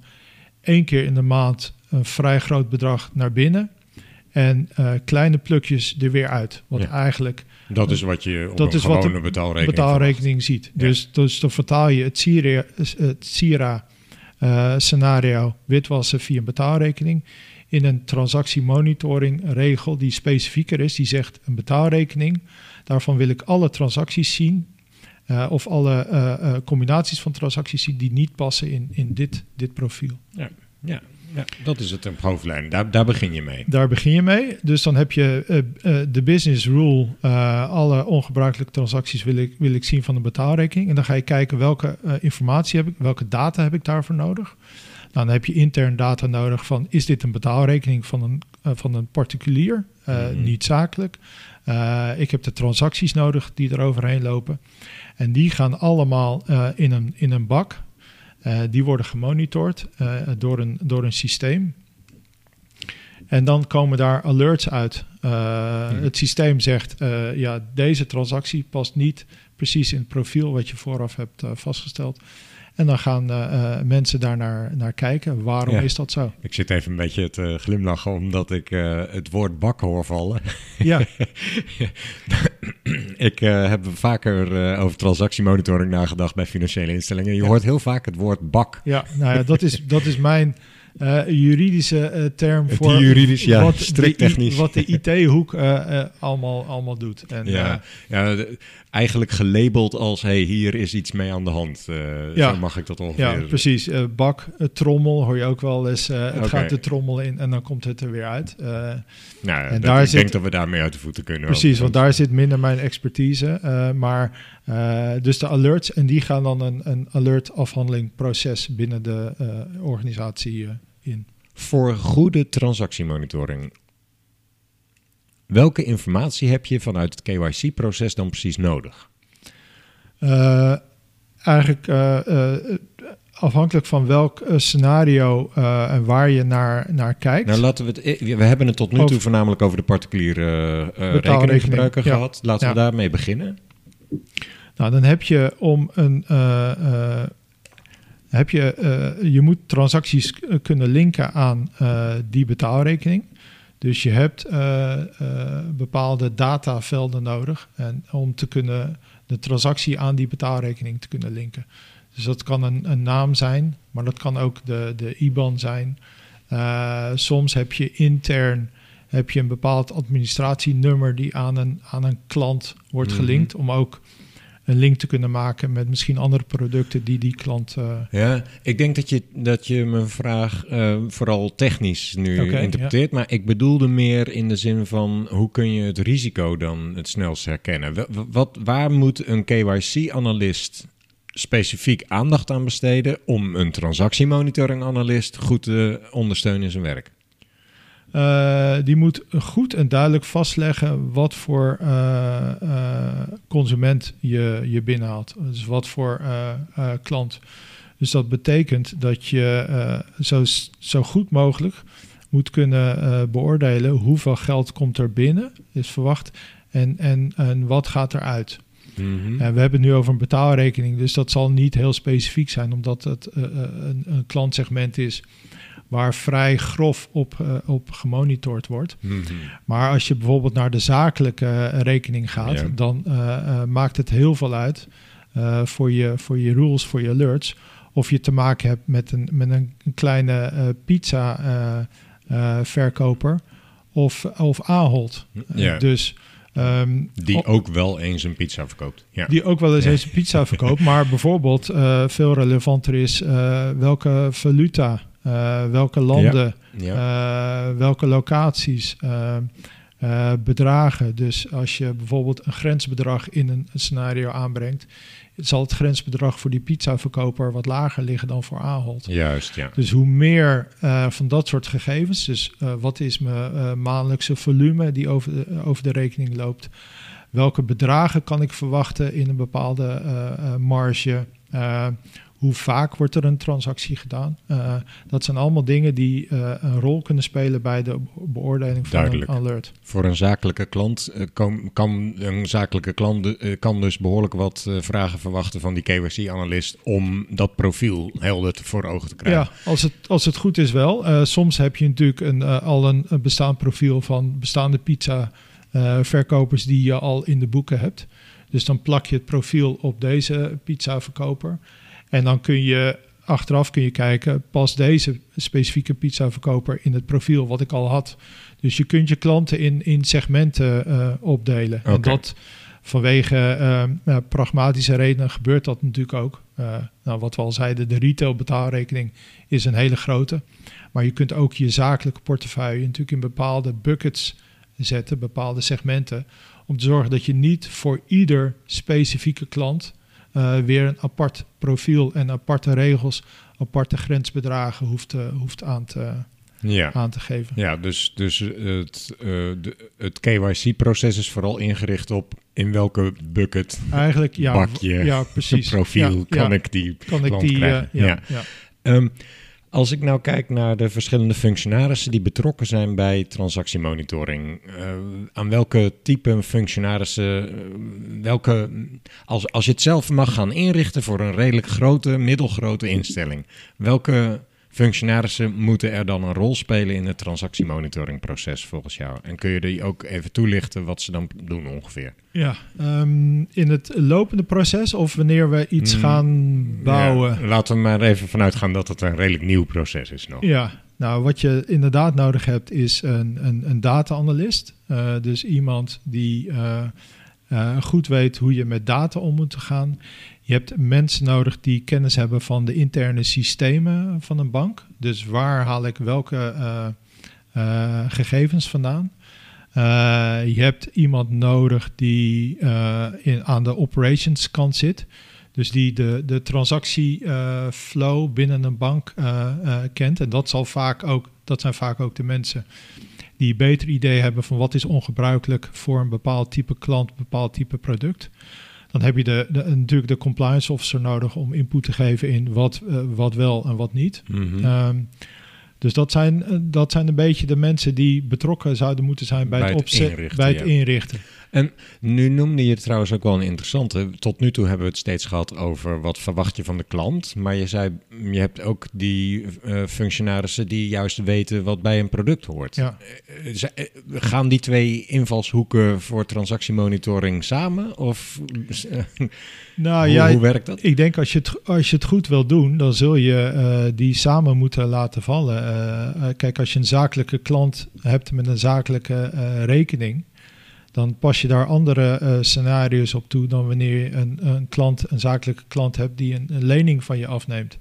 één keer in de maand een vrij groot bedrag naar binnen en eh, kleine plukjes er weer uit. Wat Ja. eigenlijk Dat is wat je op Dat een is wat de gewone betaalrekening betaalrekening ziet. Dus, dus dan vertaal je het Sira, het Sira eh, scenario witwassen via een betaalrekening in een transactiemonitoring regel die specifieker is. Die zegt een betaalrekening, daarvan wil ik alle transacties zien. eh, of alle eh, eh, combinaties van transacties zien die niet passen in, in dit, dit profiel. Ja, ja, ja, dat is het op hoofdlijn. Daar, daar begin je mee. Daar begin je mee. Dus dan heb je eh, eh, de business rule. eh, alle ongebruikelijke transacties wil ik, wil ik zien van een betaalrekening. En dan ga je kijken welke informatie heb ik, welke data heb ik daarvoor nodig. Nou, dan heb je intern data nodig van is dit een betaalrekening van een, van een particulier, Mhm. niet zakelijk. Ik heb de transacties nodig die er overheen lopen. En die gaan allemaal in, een, in een bak. Eh, die worden gemonitord eh, door, een, door een systeem. En dan komen daar alerts uit. Eh, Hmm. Het systeem zegt, eh, ja, deze transactie past niet precies in het profiel wat je vooraf hebt vastgesteld. En dan gaan eh, eh, mensen daar naar, naar kijken. Waarom Ja. is dat zo? Ik zit even een beetje te glimlachen omdat ik eh, het woord bak hoor vallen. Ja, ik heb vaker over transactiemonitoring nagedacht bij financiële instellingen. Je Ja. hoort heel vaak het woord bak. ja, nou ja, dat is, dat is mijn juridische term Het voor juridisch, ja, wat, strikt de, technisch. wat de IT-hoek allemaal, allemaal doet. En, Ja, ja, de- eigenlijk gelabeld als hey, hier is iets mee aan de hand. Eh, Ja. Zo mag ik dat ongeveer. Ja, precies. Eh, bak, eh, trommel hoor je ook wel eens. het gaat de trommel in en dan komt het er weer uit. Nou, En daar ik zit- denk dat we daarmee uit de voeten kunnen. precies, want daar zit minder mijn expertise. maar dus de alerts, en die gaan dan een, een alert afhandeling proces binnen de organisatie in. Voor goede transactiemonitoring. Welke informatie heb je vanuit het KYC-proces dan precies nodig? Eh, eigenlijk eh, eh, afhankelijk van welk scenario en waar je naar, naar kijkt. Nou, laten we het. We hebben het tot nu toe Over- voornamelijk over de particuliere rekeninggebruiker ja. gehad. Laten we daarmee beginnen. Nou, dan heb je om een. heb je, je moet transacties kunnen linken aan die betaalrekening. Dus je hebt eh, eh, bepaalde datavelden nodig en om te kunnen de transactie aan die betaalrekening te kunnen linken. Dus dat kan een, een naam zijn, maar dat kan ook de, de IBAN zijn. Eh, soms heb je intern heb je een bepaald administratienummer die aan een, aan een klant wordt Mhm. gelinkt om ook een link te kunnen maken met misschien andere producten die die klant. eh, Ja, ik denk dat je, dat je mijn vraag eh, vooral technisch nu interpreteert. Maar ik bedoelde meer in de zin van hoe kun je het risico dan het snelst herkennen? Wa- wa- Wat, waar moet een KYC-analyst specifiek aandacht aan besteden om een transactiemonitoring-analyst goed te ondersteunen in zijn werk? Eh, die moet goed en duidelijk vastleggen wat voor eh, eh, consument je, je binnenhaalt. Dus wat voor klant. Dus dat betekent dat je zo, zo goed mogelijk moet kunnen beoordelen hoeveel geld komt er binnen, is verwacht, en, en, en wat gaat eruit. En we hebben het nu over een betaalrekening, dus dat zal niet heel specifiek zijn, omdat het een, een klantsegment is waar vrij grof op, eh, op gemonitord wordt. Mhm. Maar als je bijvoorbeeld naar de zakelijke eh, rekening gaat, Ja. dan eh, maakt het heel veel uit voor, je, voor je rules, voor je alerts. Of je te maken hebt met een, met een kleine pizza verkoper of, of Ahold. Ja. Dus ehm, Die ook wel eens een pizza verkoopt. Ja. die ook wel eens eens een pizza verkoopt. Maar bijvoorbeeld veel relevanter is welke valuta, welke landen, Ja. eh, welke locaties, eh, eh, bedragen. Dus als je bijvoorbeeld een grensbedrag in een scenario aanbrengt, zal het grensbedrag voor die pizzaverkoper wat lager liggen dan voor Ahold. Juist, ja. Dus hoe meer eh, van dat soort gegevens, dus eh, wat is mijn eh, maandelijkse volume die over de, over de rekening loopt, welke bedragen kan ik verwachten in een bepaalde eh, eh, marge, Eh, Hoe vaak wordt er een transactie gedaan? Uh, dat zijn allemaal dingen die uh, een rol kunnen spelen bij de beoordeling van Duidelijk. een alert. Voor een zakelijke klant uh, kan, kan, een zakelijke klant kan dus behoorlijk wat vragen verwachten van die KYC-analyst om dat profiel helder te voor ogen te krijgen. Ja, als het, als het goed is wel. soms heb je natuurlijk een, al een, een bestaand profiel van bestaande pizza verkopers die je al in de boeken hebt. Dus dan plak je het profiel op deze pizzaverkoper. En dan kun je achteraf kun je kijken, past deze specifieke pizzaverkoper in het profiel wat ik al had. Dus je kunt je klanten in, in segmenten uh, opdelen. Okay. En dat vanwege uh, pragmatische redenen gebeurt dat natuurlijk ook. Uh, nou, wat we al zeiden, de retail betaalrekening is een hele grote. Maar je kunt ook je zakelijke portefeuille natuurlijk in bepaalde buckets zetten, bepaalde segmenten. Om te zorgen dat je niet voor ieder specifieke klant uh, weer een apart profiel en aparte regels, aparte grensbedragen hoeft, uh, hoeft aan, te, ja. aan te geven. Ja, dus, dus het, uh, de, het KYC-proces is vooral ingericht op in welke bucket, Eigenlijk, ja, bakje, ja, precies. profiel ja, kan ik die kan ik die, krijgen. ja, ja. ja. Um, als ik nou kijk naar de verschillende functionarissen die betrokken zijn bij transactiemonitoring, uh, aan welke type functionarissen, uh, welke, als, als je het zelf mag gaan inrichten voor een redelijk grote, middelgrote instelling, welke functionarissen moeten er dan een rol spelen in het transactiemonitoringproces volgens jou? En kun je die ook even toelichten wat ze dan doen ongeveer? Ja, um, in het lopende proces of wanneer we iets mm, gaan bouwen? Ja, laten we maar even vanuit gaan dat het een redelijk nieuw proces is nog. Ja, nou wat je inderdaad nodig hebt is een, een, een data-analyst. Uh, dus iemand die uh, uh, goed weet hoe je met data om moet gaan. Je hebt mensen nodig die kennis hebben van de interne systemen van een bank. Dus waar haal ik welke uh, uh, gegevens vandaan? Uh, je hebt iemand nodig die in, aan de operations kant zit. Dus die de, de transactieflow binnen een bank kent. En dat, zal vaak ook, dat zijn vaak ook de mensen die een beter idee hebben van wat is ongebruikelijk voor een bepaald type klant, bepaald type product. Dan heb je de, de, natuurlijk de compliance officer nodig om input te geven in wat, uh, wat wel en wat niet. Mhm. Um, dus dat zijn, uh, dat zijn een beetje de mensen die betrokken zouden moeten zijn bij, bij het, opzet, inrichten, bij het ja. inrichten. En nu noemde je trouwens ook wel een interessante. Tot nu toe hebben we het steeds gehad over wat verwacht je van de klant. Maar je zei, je hebt ook die uh, functionarissen die juist weten wat bij een product hoort. Ja. Uh, gaan die twee invalshoeken voor transactiemonitoring samen? Of nou, hoe, ja, hoe werkt dat? Ik denk als je het, als je het goed wil doen, dan zul je uh, die samen moeten laten vallen. Uh, kijk, als je een zakelijke klant hebt met een zakelijke rekening, dan pas je daar andere uh, scenario's op toe dan wanneer je een, een, klant, een zakelijke klant hebt die een, een lening van je afneemt.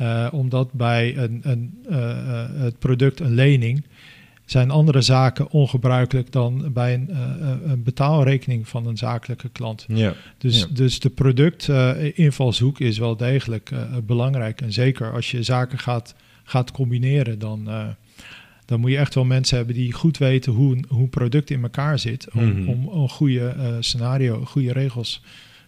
Uh, omdat bij een, een, uh, het product een lening zijn andere zaken ongebruikelijk dan bij een, een betaalrekening van een zakelijke klant. Ja, dus, ja. dus de productinvalshoek is wel degelijk belangrijk. En zeker als je zaken gaat, gaat combineren, dan dan moet je echt wel mensen hebben die goed weten hoe, hoe een product in elkaar zit. Om, Mhm. om een goede uh, scenario, goede regels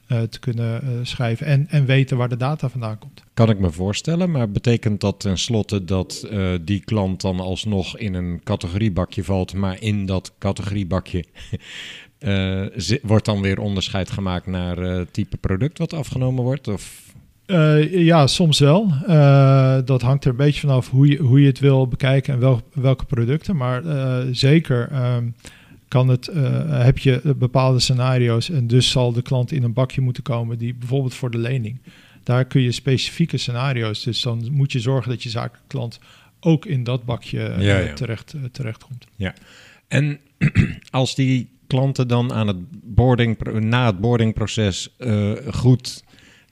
uh, te kunnen uh, schrijven. En, en weten waar de data vandaan komt. Kan ik me voorstellen, maar betekent dat tenslotte dat die klant dan alsnog in een categoriebakje valt, maar in dat categoriebakje wordt dan weer onderscheid gemaakt naar type product wat afgenomen wordt? Of Uh, ja, soms wel. Uh, dat hangt er een beetje vanaf hoe je, hoe je het wil bekijken en wel, welke producten. Maar uh, zeker um, kan het, heb je bepaalde scenario's en dus zal de klant in een bakje moeten komen die bijvoorbeeld voor de lening. Daar kun je specifieke scenario's. Dus dan moet je zorgen dat je zakelijke klant ook in dat bakje ja, ja. terecht, terecht komt. Ja, en als die klanten dan aan het boarding, na het boardingproces goed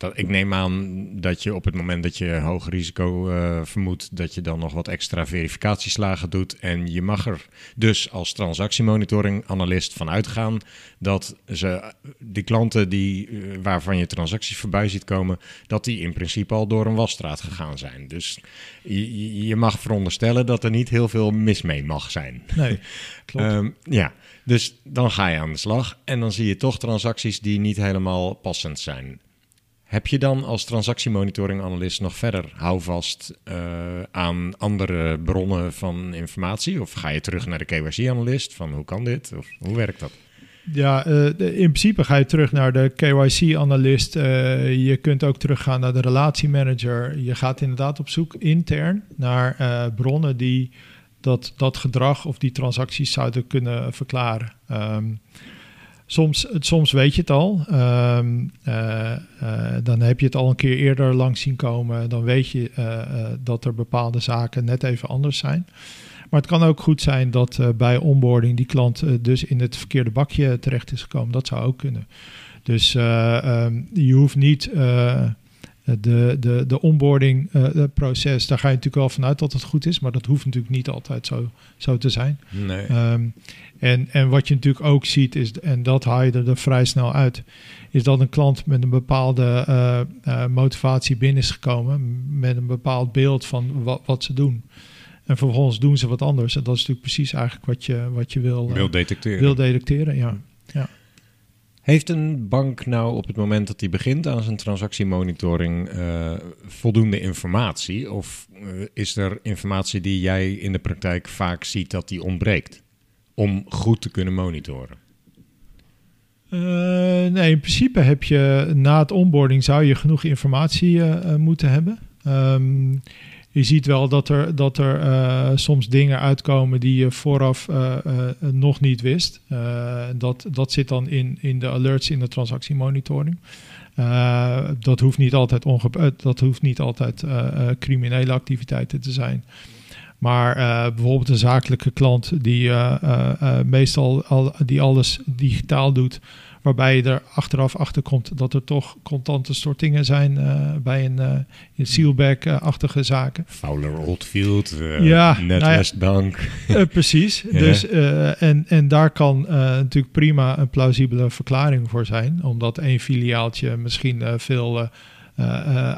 dat, ik neem aan dat je op het moment dat je hoog risico uh, vermoedt, dat je dan nog wat extra verificatieslagen doet. En je mag er dus als transactiemonitoring-analyst van uitgaan dat ze, die klanten die, uh, waarvan je transacties voorbij ziet komen, dat die in principe al door een wasstraat gegaan zijn. Dus je, je mag veronderstellen dat er niet heel veel mis mee mag zijn. Nee, klopt. um, ja, dus dan ga je aan de slag en dan zie je toch transacties die niet helemaal passend zijn. Heb je dan als transactiemonitoring-analyst nog verder houvast uh, aan andere bronnen van informatie? Of ga je terug naar de KYC-analyst van hoe kan dit? Of hoe werkt dat? Ja, uh, in principe ga je terug naar de KYC-analyst. Uh, je kunt ook teruggaan naar de relatiemanager. Je gaat inderdaad op zoek intern naar bronnen die dat, dat gedrag of die transacties zouden kunnen verklaren. Um, Soms, soms weet je het al. Um, uh, uh, dan heb je het al een keer eerder langs zien komen. Dan weet je uh, dat er bepaalde zaken net even anders zijn. Maar het kan ook goed zijn dat bij onboarding die klant dus in het verkeerde bakje terecht is gekomen. Dat zou ook kunnen. Dus um, je hoeft niet de, de, de onboarding proces, daar ga je natuurlijk wel vanuit dat het goed is, maar dat hoeft natuurlijk niet altijd zo, zo te zijn. Nee. Um, en, en wat je natuurlijk ook ziet, is, en dat haal je er vrij snel uit, is dat een klant met een bepaalde uh, uh, motivatie binnen is gekomen, met een bepaald beeld van wat, wat ze doen. En vervolgens doen ze wat anders. En dat is natuurlijk precies eigenlijk wat je, wat je wil, wil detecteren. Wil detecteren, ja. Heeft een bank nou op het moment dat hij begint aan zijn transactiemonitoring uh, voldoende informatie? Of is er informatie die jij in de praktijk vaak ziet dat die ontbreekt? om goed te kunnen monitoren? Uh, nee, in principe heb je na het onboarding zou je genoeg informatie moeten hebben. Um, je ziet wel dat er, dat er uh, soms dingen uitkomen die je vooraf nog niet wist. dat, dat zit dan in, in de alerts in de transactiemonitoring. dat hoeft niet altijd, dat hoeft niet altijd criminele activiteiten te zijn. Maar bijvoorbeeld een zakelijke klant die meestal al, die alles digitaal doet, waarbij je er achteraf achter komt dat er toch contante stortingen zijn bij een uh, sealback-achtige zaken. Fowler Oldfield, ja, NetWestbank. Nou ja, precies. ja. Dus, en, en daar kan natuurlijk prima een plausibele verklaring voor zijn, omdat één filiaaltje misschien veel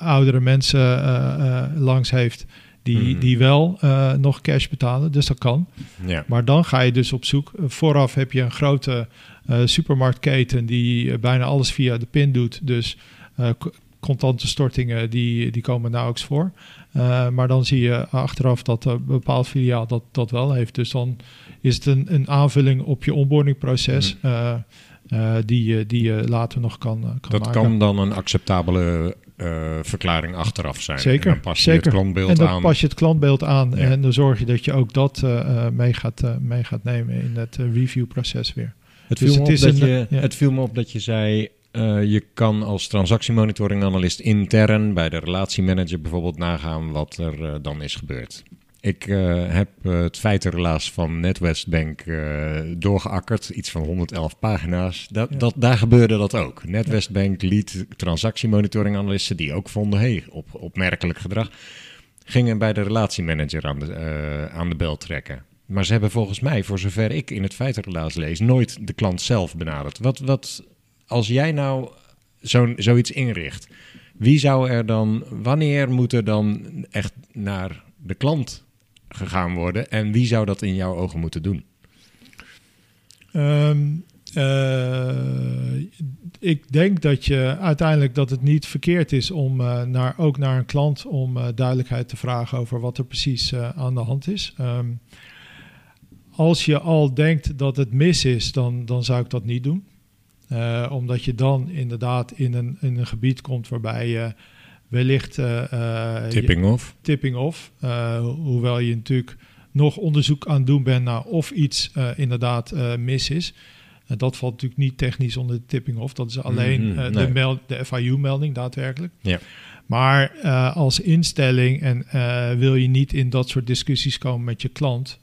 oudere mensen langs heeft die, mm. die wel nog cash betalen. Dus dat kan. Ja. Maar dan ga je dus op zoek. Vooraf heb je een grote supermarktketen die bijna alles via de PIN doet. Dus uh, contante stortingen die, die komen nauwelijks voor. maar dan zie je achteraf dat een bepaald filiaal dat, dat wel heeft. Dus dan is het een, een aanvulling op je onboardingproces. Mm. die, die je later nog kan, kan dat maken. kan dan een acceptabele uh, verklaring achteraf zijn. Zeker. En dan pas je zeker. het klantbeeld en dan aan. pas je het klantbeeld aan ja. en dan zorg je dat je ook dat uh, mee, gaat, uh, mee gaat nemen in het reviewproces weer. Het viel, dus het, is een, je, ja. het viel me op dat je zei, je kan als transactiemonitoring analist intern bij de relatiemanager bijvoorbeeld nagaan wat er dan is gebeurd. Ik uh, heb het feitenrelaas van NetWestbank doorgeakkerd, iets van 111 pagina's. Dat, ja. dat, daar gebeurde dat ook. NetWestbank liet transactiemonitoring-analysten die ook vonden, hey, op, opmerkelijk gedrag, gingen bij de relatiemanager aan de, aan de bel trekken. Maar ze hebben volgens mij, voor zover ik in het feitenrelaas lees, nooit de klant zelf benaderd. Wat, wat als jij nou zo, zoiets inricht, wie zou er dan, wanneer moet er dan echt naar de klant gegaan worden? En wie zou dat in jouw ogen moeten doen? Um, uh, ik denk dat je uiteindelijk dat het niet verkeerd is om uh, naar, ook naar een klant om uh, duidelijkheid te vragen over wat er precies aan de hand is. Um, als je al denkt dat het mis is, dan, dan zou ik dat niet doen. omdat je dan inderdaad in een, in een gebied komt waarbij je wellicht... Uh, tipping je, off. Tipping off. Hoewel je natuurlijk nog onderzoek aan het doen bent naar of iets inderdaad mis is. dat valt natuurlijk niet technisch onder de tipping off. Dat is alleen mm -hmm, nee. de, meld, de FIU-melding daadwerkelijk. Ja. Maar als instelling en wil je niet in dat soort discussies komen met je klant...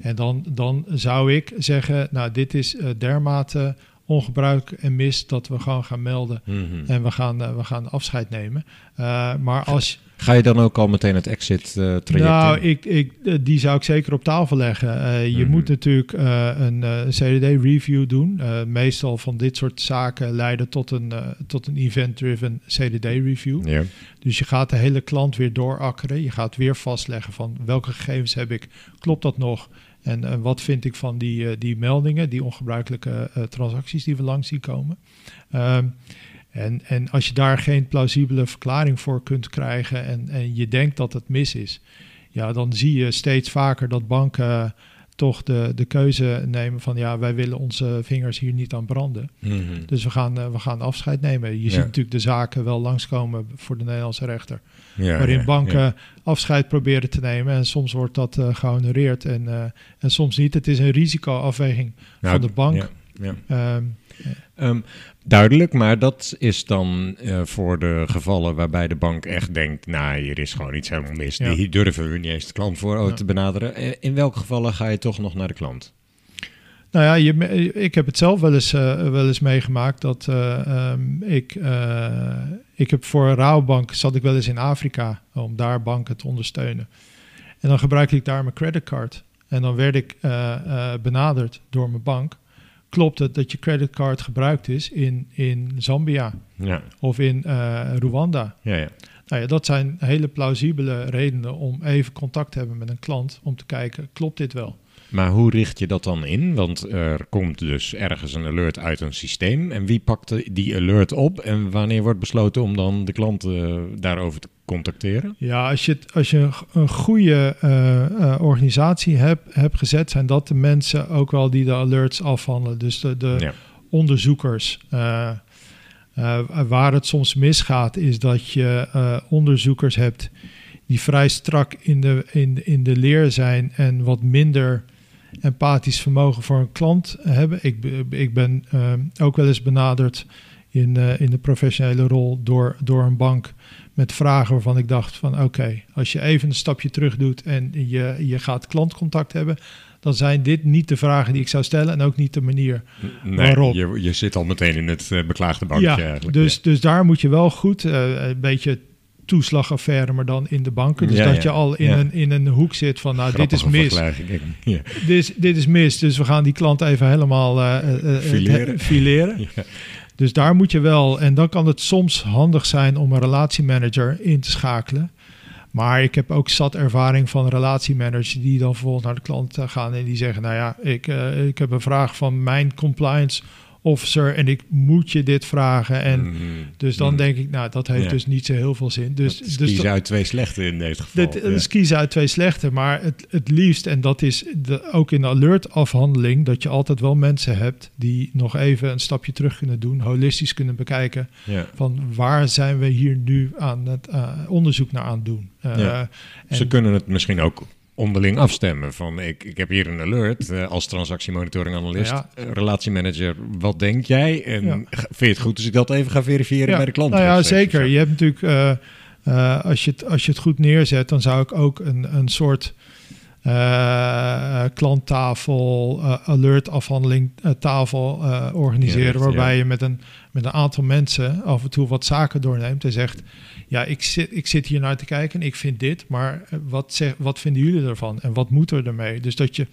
en dan, dan zou ik zeggen, nou dit is dermate ongebruik en mis dat we gewoon gaan melden. Mm -hmm. En we gaan, uh, we gaan afscheid nemen. Uh, maar als... Ga je dan ook al meteen het exit uh, traject Nou, in? ik, ik, die zou ik zeker op tafel leggen. je mm -hmm. moet natuurlijk een CDD-review doen. meestal van dit soort zaken leiden tot een, tot een event-driven CDD-review. Dus je gaat de hele klant weer doorakkeren. Je gaat weer vastleggen van welke gegevens heb ik. Klopt dat nog? En uh, wat vind ik van die, uh, die meldingen, die ongebruikelijke uh, transacties die we langs zien komen. Um, En, en als je daar geen plausibele verklaring voor kunt krijgen en, en je denkt dat het mis is, ja, dan zie je steeds vaker dat banken toch de, de keuze nemen van ja, wij willen onze vingers hier niet aan branden. Mhm. Dus we gaan, eh, we gaan afscheid nemen. Je Ja. ziet natuurlijk de zaken wel langskomen voor de Nederlandse rechter. Ja, waarin ja, banken afscheid proberen te nemen. En soms wordt dat eh, gehonoreerd en, eh, en soms niet. Het is een risicoafweging Nou, van de bank. ja, ja. Duidelijk, maar dat is dan eh, voor de gevallen waarbij de bank echt denkt, nou, hier is gewoon iets helemaal mis. Ja. Hier durven we niet eens de klant voor Ja. te benaderen. Eh, In welke gevallen ga je toch nog naar de klant? Nou ja, je, ik heb het zelf wel eens, eh, wel eens meegemaakt dat eh, ehm, ik, ik heb voor een rouwbank zat ik wel eens in Afrika om daar banken te ondersteunen. En dan gebruikte ik daar mijn creditcard. En dan werd ik benaderd door mijn bank. Klopt het dat je creditcard gebruikt is in, in Zambia Ja, of in eh, Rwanda? ja, ja. Nou ja, dat zijn hele plausibele redenen om even contact te hebben met een klant om te kijken, klopt dit wel? Maar hoe richt je dat dan in? Want er komt dus ergens een alert uit een systeem. En wie pakt die alert op? En wanneer wordt besloten om dan de klant eh, daarover te contacteren? Ja, als je, als je een, goede eh, eh, organisatie hebt, hebt gezet, zijn dat de mensen ook wel die de alerts afhandelen. Dus de, de Ja. onderzoekers. Waar het soms misgaat, is dat je onderzoekers hebt die vrij strak in de, in, in de leer zijn en wat minder empathisch vermogen voor een klant hebben. Ik, ik ben eh, ook wel eens benaderd in, eh, in de professionele rol door, door een bank met vragen waarvan ik dacht van oké, als je even een stapje terug doet en je, je gaat klantcontact hebben, dan zijn dit niet de vragen die ik zou stellen en ook niet de manier. Nee, Waarop? Je, je zit al meteen in het eh, beklaagde bankje ja, eigenlijk. dus, dus daar moet je wel goed, een beetje toeslagaffaire, maar dan in de banken. Dus Ja, dat ja. je al in, Ja. een, in een hoek zit van nou, dit is mis. Dit is, dit is mis, dus we gaan die klant even helemaal eh, eh, eh, Fileren. Dus daar moet je wel, en dan kan het soms handig zijn om een relatiemanager in te schakelen. Maar ik heb ook zat ervaring van relatiemanagers die dan vervolgens naar de klant gaan en die zeggen: Nou ja, ik, ik heb een vraag van mijn compliance officer en ik moet je dit vragen. En Mhm. dus dan Mhm. denk ik, nou, dat heeft Ja. dus niet zo heel veel zin. Dus, is dus kiezen uit twee slechte in deze geval. dit is kiezen uit twee slechte, maar het, het liefst, en dat is de, ook in de alert-afhandeling, dat je altijd wel mensen hebt die nog even een stapje terug kunnen doen, holistisch kunnen bekijken ja. van waar zijn we hier nu aan het eh, onderzoek naar aan het doen. Eh, Ze kunnen het misschien ook onderling afstemmen. Van ik, ik heb hier een alert eh, als transactiemonitoring analist, Ja. eh, relatiemanager. Wat denk jij? En Ja. vind je het goed als ik dat even ga verifiëren Ja, bij de klant? Nou ja, zeker. Je hebt natuurlijk, eh, eh, als, je het, als je het goed neerzet, dan zou ik ook een, een soort klanttafel, alert afhandeling eh, tafel organiseren. Waarbij je met een, met een aantal mensen af en toe wat zaken doorneemt en zegt: Ja, ik zit, ik zit hier naar te kijken en ik vind dit, maar eh, wat, zeg, wat vinden jullie ervan en wat moet er ermee? Dus dat je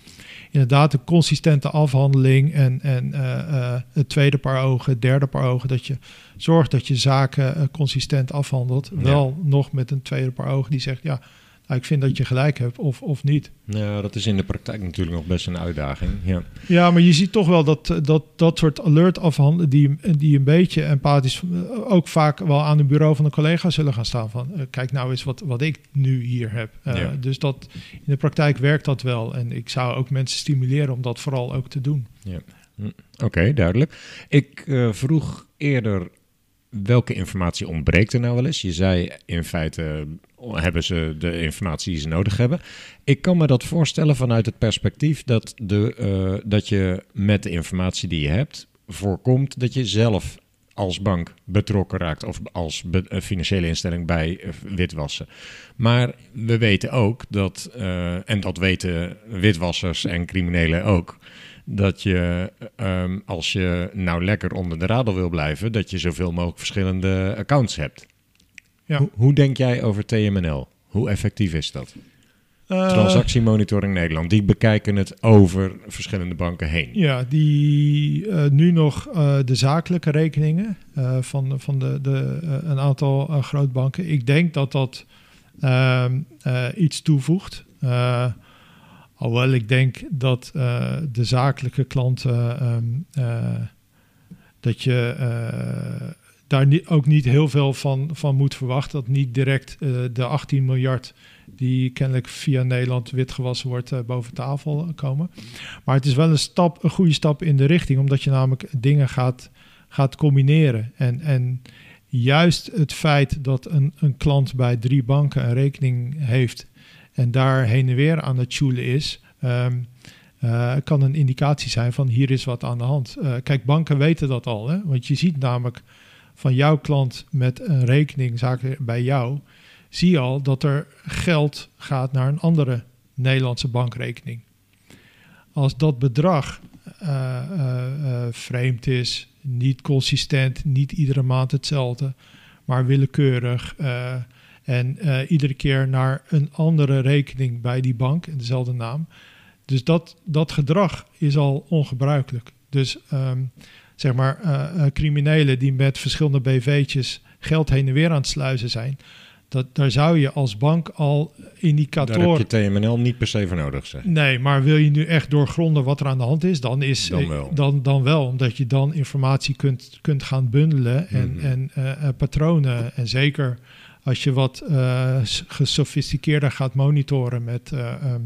inderdaad een consistente afhandeling en, en eh, eh, het tweede paar ogen, het derde paar ogen, dat je zorgt dat je zaken consistent afhandelt. Ja. Wel nog met een tweede paar ogen die zegt, ja, nou, ik vind dat je gelijk hebt of, of niet. Nou, dat is in de praktijk natuurlijk nog best een uitdaging. Ja. Ja, maar je ziet toch wel dat dat, dat soort alert afhandelen, die, die een beetje empathisch, eh, ook vaak wel aan het bureau van een collega zullen gaan staan van, eh, kijk nou eens wat, wat ik nu hier heb. Eh, Ja. Dus dat in de praktijk werkt dat wel. En ik zou ook mensen stimuleren om dat vooral ook te doen. Oké, duidelijk. Ik vroeg eerder welke informatie ontbreekt er nou wel eens. Je zei in feite hebben ze de informatie die ze nodig hebben. Ik kan me dat voorstellen vanuit het perspectief dat, de, eh, dat je met de informatie die je hebt voorkomt dat je zelf als bank betrokken raakt of als eh, financiële instelling bij eh, witwassen. Maar we weten ook dat, en dat weten witwassers en criminelen ook, dat je ehm, als je nou lekker onder de radar wil blijven, dat je zoveel mogelijk verschillende accounts hebt. Ja. Hoe, hoe denk jij over TMNL? Hoe effectief is dat? Eh, Transactiemonitoring Nederland, die bekijken het over verschillende banken heen. Ja, die eh, nu nog eh, de zakelijke rekeningen van, van de, de, een aantal grootbanken. Ik denk dat dat ehm, eh, iets toevoegt. Alhoewel ik denk dat eh, de zakelijke klanten, ehm, eh, dat je, eh, daar ni- ook niet heel veel van, van moet verwachten. Dat niet direct de 18 miljard die kennelijk via Nederland witgewassen wordt boven tafel komen. Maar het is wel een, stap, een goede stap in de richting, omdat je namelijk dingen gaat, gaat combineren. En, en juist het feit dat een, een klant bij drie banken een rekening heeft en daar heen en weer aan het choelen is, ehm, eh, kan een indicatie zijn van hier is wat aan de hand. Eh, kijk, banken weten dat al, hè? want je ziet namelijk van jouw klant met een rekening zaken bij jou, zie je al dat er geld gaat naar een andere Nederlandse bankrekening. Als dat bedrag eh, vreemd is, niet consistent, niet iedere maand hetzelfde, maar willekeurig en eh, iedere keer naar een andere rekening bij die bank in dezelfde naam. Dus dat, dat gedrag is al ongebruikelijk. Dus ehm, zeg maar eh, eh, criminelen die met verschillende BV'tjes geld heen en weer aan het sluizen zijn, dat, daar zou je als bank al Daar heb indicatoren. je TMNL niet per se voor nodig, zeg. Nee, maar wil je nu echt doorgronden wat er aan de hand is, dan, is, Dan wel. Dan, dan wel. Omdat je dan informatie kunt, kunt gaan bundelen en, Mhm. en patronen. En zeker als je wat s- gesofisticeerder gaat monitoren met ehm,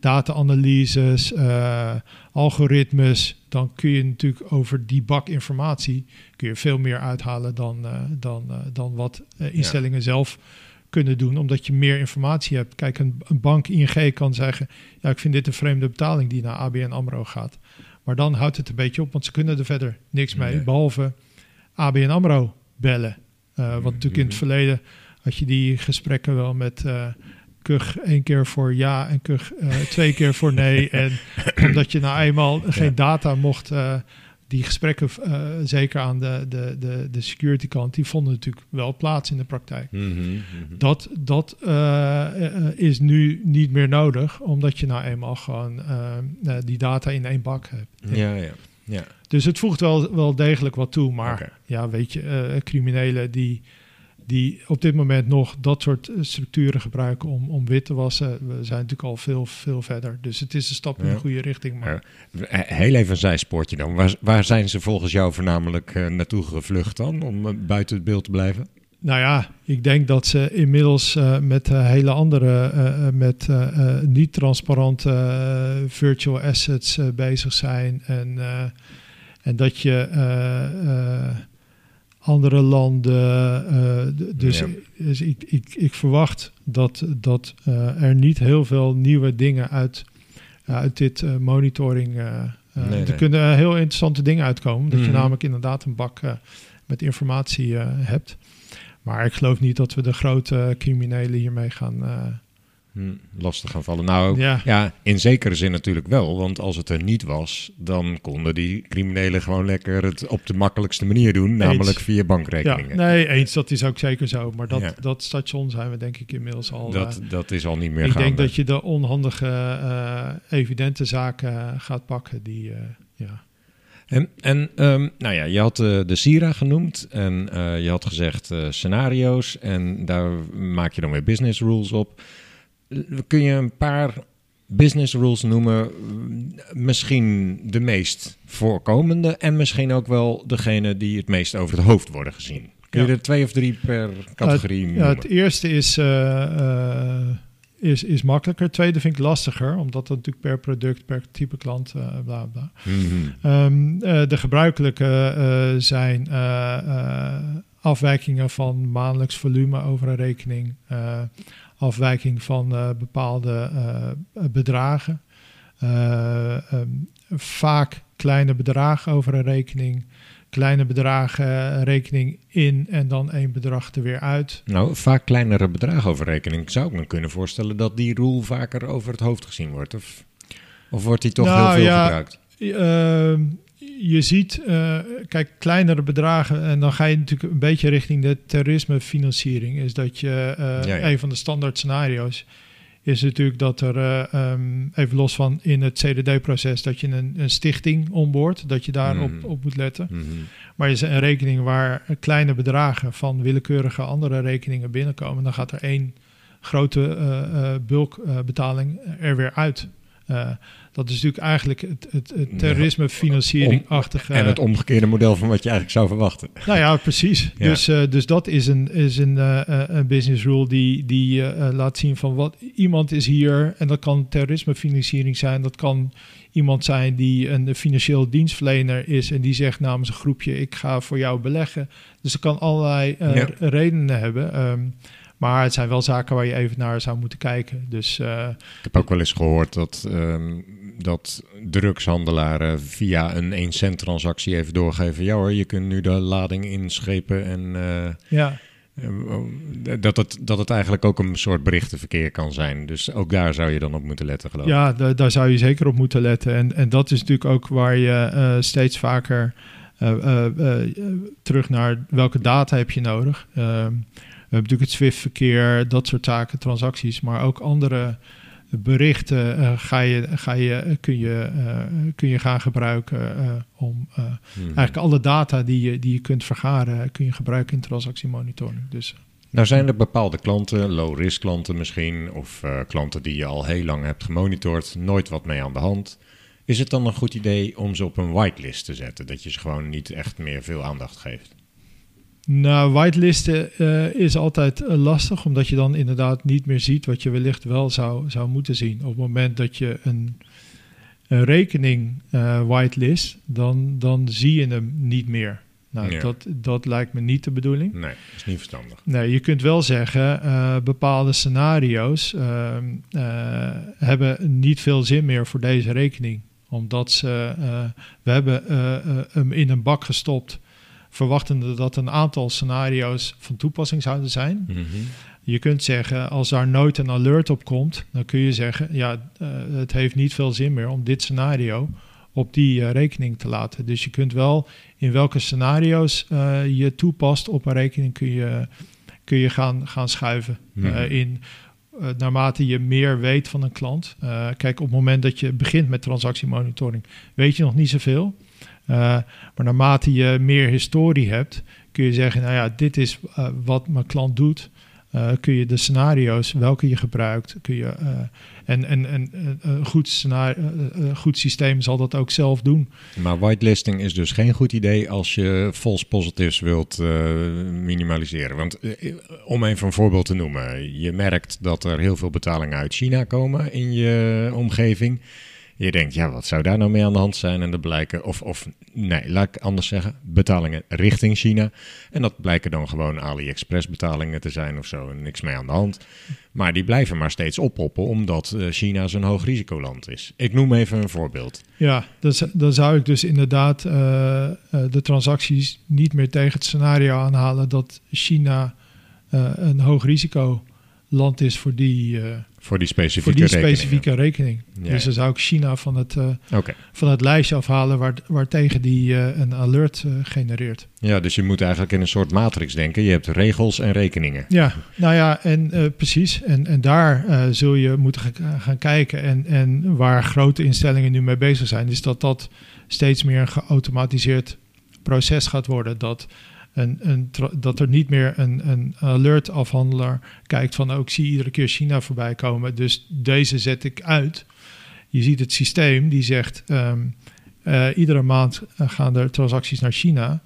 data-analyses, eh, algoritmes, dan kun je natuurlijk over die bak informatie kun je veel meer uithalen dan, dan, dan wat instellingen zelf kunnen doen, omdat je meer informatie hebt. Kijk, een, een bank ING kan zeggen, ja, ik vind dit een vreemde betaling die naar ABN AMRO gaat. Maar dan houdt het een beetje op, want ze kunnen er verder niks mee, Nee. behalve ABN AMRO bellen. Uh, wat natuurlijk in het Mhm. verleden had je die gesprekken wel met uh, Kug één keer voor ja en Kug uh, twee keer voor nee. en omdat je nou eenmaal geen Ja. data mocht, uh, die gesprekken, zeker aan de, de, de, de security kant, die vonden natuurlijk wel plaats in de praktijk. Mhm, mhm. Dat, dat is nu niet meer nodig, omdat je nou eenmaal gewoon die data in één bak hebt. Ja, ja. ja. Dus het voegt wel, wel degelijk wat toe. Maar ja, weet je, uh, criminelen die, die op dit moment nog dat soort eh, structuren gebruiken om, om wit te wassen, we zijn natuurlijk al veel, veel verder. Dus het is een stap in Ja. de goede richting. Maar Ja. Heel even een zijspoortje dan. Waar, waar zijn ze volgens jou voornamelijk eh, naartoe gevlucht dan, om eh, buiten het beeld te blijven? Nou ja, ik denk dat ze inmiddels uh, met hele andere, met niet transparante eh, virtual assets bezig zijn. En, en dat je andere landen. dus Ja. dus ik, ik, ik verwacht dat, dat eh, er niet heel veel nieuwe dingen uit, uit dit monitoring. Nee, er kunnen heel interessante dingen uitkomen. Dat Mhm. je namelijk inderdaad een bak met informatie hebt. Maar ik geloof niet dat we de grote criminelen hiermee gaan. Hm, lastig gaan vallen. Nou, ja. ja, in zekere zin natuurlijk wel. Want als het er niet was, dan konden die criminelen gewoon lekker het op de makkelijkste manier doen. Namelijk via bankrekeningen. Ja, nee, eens, dat is ook zeker zo. Maar dat, Ja. dat station zijn we denk ik inmiddels al. dat, uh, dat is al niet meer ik gaande. denk dat je de onhandige, uh, evidente zaken gaat pakken. Die, uh, ja. En, en um, nou ja, je had uh, de Sira genoemd en uh, je had gezegd uh, scenario's en daar maak je dan weer business rules op. Kun je een paar business rules noemen, misschien de meest voorkomende en misschien ook wel degene die het meest over het hoofd worden gezien? Kun je Ja. er twee of drie per categorie noemen? ja, het eerste is, uh, is, is makkelijker. Het tweede vind ik lastiger, omdat het natuurlijk per product, per type klant, uh, bla bla. Mm -hmm. um, uh, de gebruikelijke uh, zijn uh, afwijkingen van maandelijks volume over een rekening, afwijking van bepaalde bedragen, um, vaak kleine bedragen over een rekening. Kleine bedragen rekening in en dan één bedrag er weer uit. Nou, vaak kleinere bedragen over rekening. Zou ik me kunnen voorstellen dat die rule vaker over het hoofd gezien wordt? Of, of wordt die toch nou, heel veel ja, gebruikt? Uh, je ziet, uh, kijk, kleinere bedragen, en dan ga je natuurlijk een beetje richting de terrorismefinanciering. Is dat je uh, ja, ja. een van de standaard scenario's is natuurlijk dat er, uh, um, even los van in het CDD-proces, dat je een, een stichting onboord, dat je daarop Mhm. op moet letten. Mm -hmm. Maar is een rekening waar kleine bedragen van willekeurige andere rekeningen binnenkomen, dan gaat er één grote bulkbetaling er weer uit. Dat is natuurlijk eigenlijk het, het, het terrorisme financiering-achtige... En het omgekeerde model van wat je eigenlijk zou verwachten. Nou ja, precies. Ja. Dus, eh, dus dat is een, is een, eh, eh, een business rule die, die laat zien van wat iemand is hier. En dat kan terrorismefinanciering zijn. Dat kan iemand zijn die een financieel dienstverlener is. En die zegt namens een groepje, ik ga voor jou beleggen. Dus dat kan allerlei Ja. redenen hebben. Ehm, maar het zijn wel zaken waar je even naar zou moeten kijken. Dus Ik heb ook wel eens gehoord dat, ehm, dat drugshandelaren via een 1 cent transactie even doorgeven. Ja hoor, je kunt nu de lading inschepen en eh, ja, eh, dat, het, dat het eigenlijk ook een soort berichtenverkeer kan zijn. Dus ook daar zou je dan op moeten letten geloof ik. Ja, da- daar zou je zeker op moeten letten. En, en dat is natuurlijk ook waar je eh, steeds vaker eh, eh, eh, terug naar welke data heb je nodig. Ehm, we hebben natuurlijk het SWIFT-verkeer, dat soort zaken, transacties, maar ook andere berichten eh, ga je, ga je, kun, je, eh, kun je gaan gebruiken eh, om Mhm. eigenlijk alle data die je, die je kunt vergaren, kun je gebruiken in transactiemonitoring. Dus Nou zijn er bepaalde klanten, low-risk klanten misschien, of klanten die je al heel lang hebt gemonitord, nooit wat mee aan de hand. Is het dan een goed idee om ze op een whitelist te zetten, dat je ze gewoon niet echt meer veel aandacht geeft? Nou, whitelisten eh, is altijd eh, lastig, omdat je dan inderdaad niet meer ziet wat je wellicht wel zou, zou moeten zien. Op het moment dat je een, een rekening eh, whitelist, dan, dan zie je hem niet meer. Nou, dat, dat lijkt me niet de bedoeling. Nee, dat is niet verstandig. Nee, je kunt wel zeggen, eh, bepaalde scenario's hebben niet veel zin meer voor deze rekening. Omdat ze, we hebben hem in een bak gestopt, verwachtende dat een aantal scenario's van toepassing zouden zijn. Mhm. Je kunt zeggen, als daar nooit een alert op komt, dan kun je zeggen, ja, eh, het heeft niet veel zin meer om dit scenario op die eh, rekening te laten. Dus je kunt wel in welke scenario's eh, je toepast op een rekening kun je, kun je gaan, gaan schuiven. Mhm. In, naarmate je meer weet van een klant. Kijk, op het moment dat je begint met transactiemonitoring, weet je nog niet zoveel. Eh, maar naarmate je meer historie hebt, kun je zeggen, nou ja, dit is eh, wat mijn klant doet. Eh, kun je de scenario's, welke je gebruikt, kun je. en en, en een goed, scenario, goed systeem zal dat ook zelf doen. Maar whitelisting is dus geen goed idee als je false positives wilt minimaliseren. Want om even een voorbeeld te noemen, je merkt dat er heel veel betalingen uit China komen in je omgeving. Je denkt, ja, wat zou daar nou mee aan de hand zijn? En dat blijken, of, of nee, laat ik anders zeggen, betalingen richting China. En dat blijken dan gewoon AliExpress betalingen te zijn of zo, en niks mee aan de hand. Maar die blijven maar steeds oppoppen, omdat eh, China zo'n hoog risicoland is. Ik noem even een voorbeeld. Ja, z- dan zou ik dus inderdaad eh, eh, de transacties niet meer tegen het scenario aanhalen dat China een hoog risico land is voor die, eh, Voor die specifieke voor die specifieke rekening. Ja, dus dan zou ik China van het, eh, van het lijstje afhalen waar, waartegen die eh, een alert genereert. Ja, dus je moet eigenlijk in een soort matrix denken. Je hebt regels en rekeningen. Ja, nou ja, en precies. En, en daar zul je moeten ga- gaan kijken. En, en waar grote instellingen nu mee bezig zijn, is dat dat steeds meer een geautomatiseerd proces gaat worden. Dat, een, een, tra- dat er niet meer een, een alert-afhandelaar kijkt van, oh, ik zie iedere keer China voorbij komen, dus deze zet ik uit. Je ziet het systeem die zegt, ehm, eh, iedere maand eh, gaan er transacties naar China.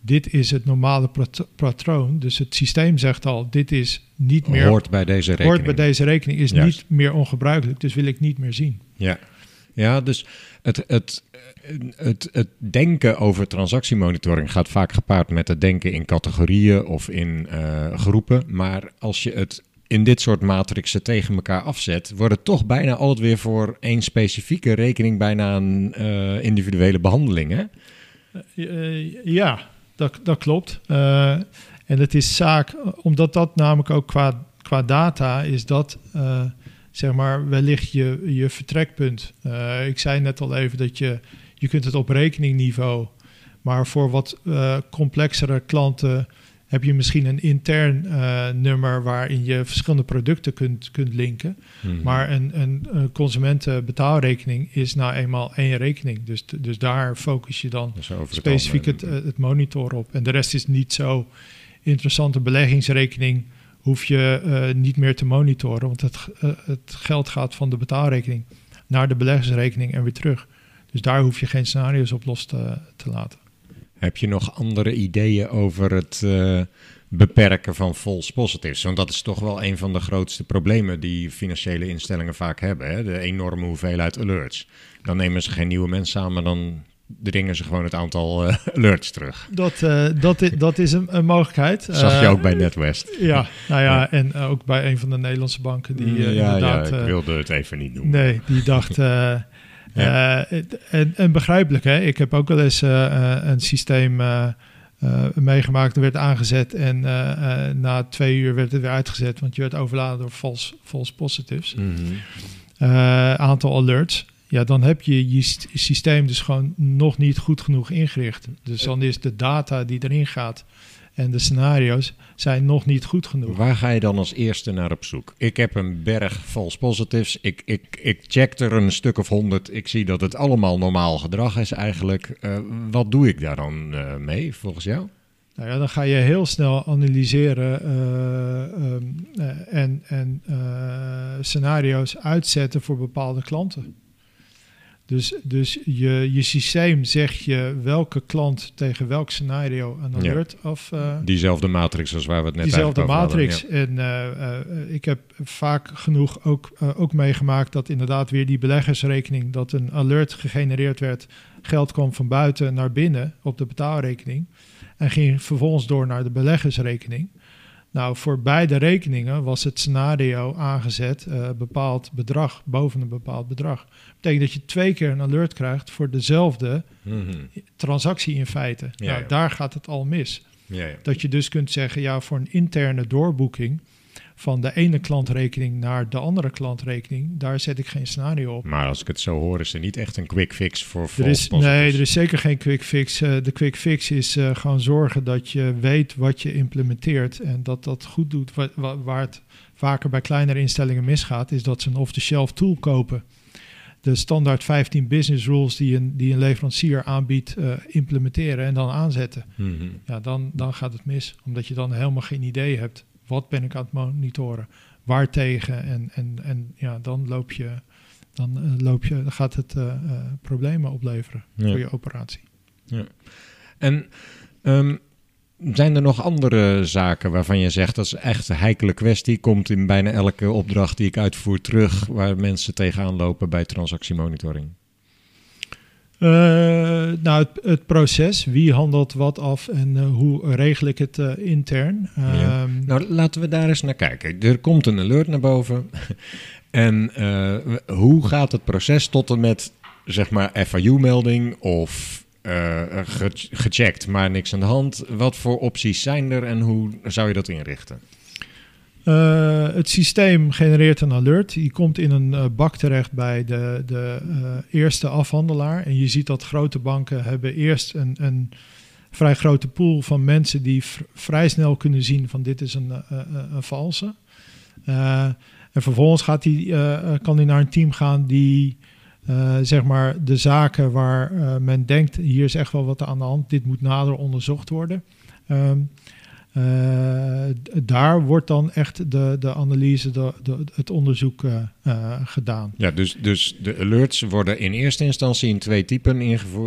Dit is het normale pat- patroon. Dus het systeem zegt al, dit is niet meer Hoort bij deze rekening. hoort bij deze rekening, is Juist. niet meer ongebruikelijk, dus wil ik niet meer zien. Ja, ja dus het, het, het, het denken over transactiemonitoring gaat vaak gepaard met het denken in categorieën of in eh, groepen. Maar als je het in dit soort matrixen tegen elkaar afzet, wordt het toch bijna altijd weer voor één specifieke rekening bijna een eh, individuele behandeling. Hè? Eh, ja, dat, dat klopt. En het is zaak, omdat dat namelijk ook qua, qua data is dat, zeg maar, wellicht je, je vertrekpunt. Eh, ik zei net al even dat je, je kunt het op rekeningniveau, maar voor wat eh, complexere klanten heb je misschien een intern eh, nummer waarin je verschillende producten kunt, kunt linken. Mhm. Maar een, een, een consumentenbetaalrekening is nou eenmaal één rekening. Dus, dus daar focus je dan Dus het specifiek het, eh, het monitor op. En de rest is niet zo interessante beleggingsrekening. Hoef je eh, niet meer te monitoren, want het, eh, het geld gaat van de betaalrekening naar de beleggersrekening en weer terug. Dus daar hoef je geen scenario's op los te, te laten. Heb je nog andere ideeën over het eh, beperken van false positives? Want dat is toch wel een van de grootste problemen die financiële instellingen vaak hebben. Hè? De enorme hoeveelheid alerts. Dan nemen ze geen nieuwe mensen aan, maar dan dringen ze gewoon het aantal eh, alerts terug. Dat, eh, dat, i- dat is een, een mogelijkheid. Zag je Eh, ook bij NetWest. Ja, nou ja, Ja. en ook bij een van de Nederlandse banken die eh, ja, ja, ik wilde het even niet noemen. Nee, die dacht. Ja. en, en begrijpelijk, hè? Ik heb ook wel eens een systeem meegemaakt. Er werd aangezet en na twee uur werd het weer uitgezet, want je werd overladen door false, false positives. Eh, aantal alerts. Ja, dan heb je je sy- systeem dus gewoon nog niet goed genoeg ingericht. Dus dan is de data die erin gaat en de scenario's zijn nog niet goed genoeg. Waar ga je dan als eerste naar op zoek? Ik heb een berg false positives. Ik, ik, ik check er een stuk of honderd. Ik zie dat het allemaal normaal gedrag is eigenlijk. Eh, wat doe ik daar dan eh, mee, volgens jou? Nou ja, dan ga je heel snel analyseren eh, ehm, eh, en, en scenario's uitzetten voor bepaalde klanten. Dus, dus je, je systeem zegt je welke klant tegen welk scenario een Ja. alert af. eh, Diezelfde matrix als waar we het net diezelfde over matrix. En eh, eh, ik heb vaak genoeg ook, ook meegemaakt dat inderdaad weer die beleggersrekening, dat een alert gegenereerd werd, geld kwam van buiten naar binnen op de betaalrekening en ging vervolgens door naar de beleggersrekening. Nou, voor beide rekeningen was het scenario aangezet, eh, bepaald bedrag boven een bepaald bedrag. Dat betekent dat je twee keer een alert krijgt voor dezelfde. Mhm. transactie in feite. Ja, nou, ja. daar gaat het al mis. Ja, ja. Dat je dus kunt zeggen, ja, voor een interne doorboeking van de ene klantrekening naar de andere klantrekening, daar zet ik geen scenario op. Maar als ik het zo hoor, is er niet echt een quick fix voor Er is, nee, er is zeker geen quick fix. Eh, de quick fix is eh, gewoon zorgen dat je weet wat je implementeert en dat dat goed doet. Wa- wa- waar het vaker bij kleinere instellingen misgaat, is dat ze een off-the-shelf tool kopen. De standaard 15 business rules die een, die een leverancier aanbiedt, eh, implementeren en dan aanzetten. Mhm. ja, dan, dan gaat het mis. Omdat je dan helemaal geen idee hebt. Wat ben ik aan het monitoren? Waartegen? En, en, en ja, dan loop je, dan, eh, loop je, dan gaat het eh, eh, problemen opleveren Ja. voor je operatie. En ehm, zijn er nog andere zaken waarvan je zegt dat is echt een heikele kwestie? Komt in bijna elke opdracht die ik uitvoer terug waar mensen tegenaan lopen bij transactiemonitoring? Eh, nou, het, het proces. Wie handelt wat af en eh, hoe regel ik het eh, intern? Ja. Ehm, Nou, laten we daar eens naar kijken. Er komt een alert naar boven. en hoe gaat het proces tot en met, zeg maar, FIU-melding of ge- gecheckt, maar niks aan de hand? Wat voor opties zijn er en hoe zou je dat inrichten? Eh, het systeem genereert een alert. Die komt in een eh, bak terecht bij de, de eh, eerste afhandelaar. En je ziet dat grote banken hebben eerst een, een vrij grote pool van mensen die vrij snel kunnen zien van dit is een, een valse. En vervolgens gaat die, kan hij naar een team gaan die zeg maar de zaken waar men denkt hier is echt wel wat aan de hand, dit moet nader onderzocht worden. Ehm, eh, daar wordt dan echt de, de analyse, de, de, het onderzoek eh, eh, gedaan. Ja, dus, dus de alerts worden in eerste instantie in twee typen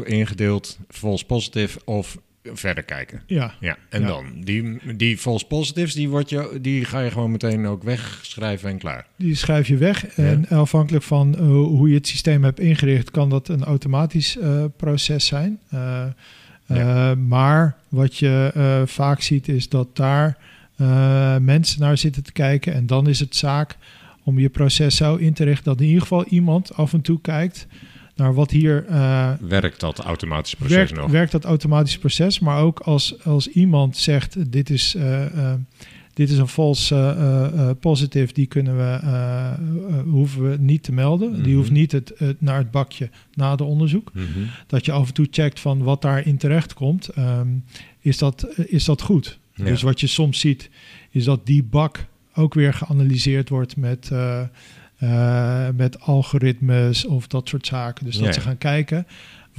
ingedeeld. False positive of verder kijken. Ja, Ja, en Ja. dan? Die, die false positives, die, word je, die ga je gewoon meteen ook wegschrijven en klaar. die schrijf je weg. En afhankelijk van eh, hoe je het systeem hebt ingericht, kan dat een automatisch eh, proces zijn. Eh, Ja. eh, maar wat je eh, vaak ziet is dat daar eh, mensen naar zitten te kijken. En dan is het zaak om je proces zo in te richten dat in ieder geval iemand af en toe kijkt naar wat hier Werkt dat automatische proces werkt, nog? werkt dat automatisch proces. Maar ook als, als iemand zegt: dit is, dit is een false eh, positive, die kunnen we, hoeven we niet te melden. Mhm. Die hoeft niet het, het, naar het bakje na de onderzoek. Mhm. Dat je af en toe checkt van wat daarin terecht komt. ehm, is, dat, is dat goed? Ja. Dus wat je soms ziet, is dat die bak ook weer geanalyseerd wordt met. met algoritmes of dat soort zaken. Dus Ja, dat ze gaan kijken,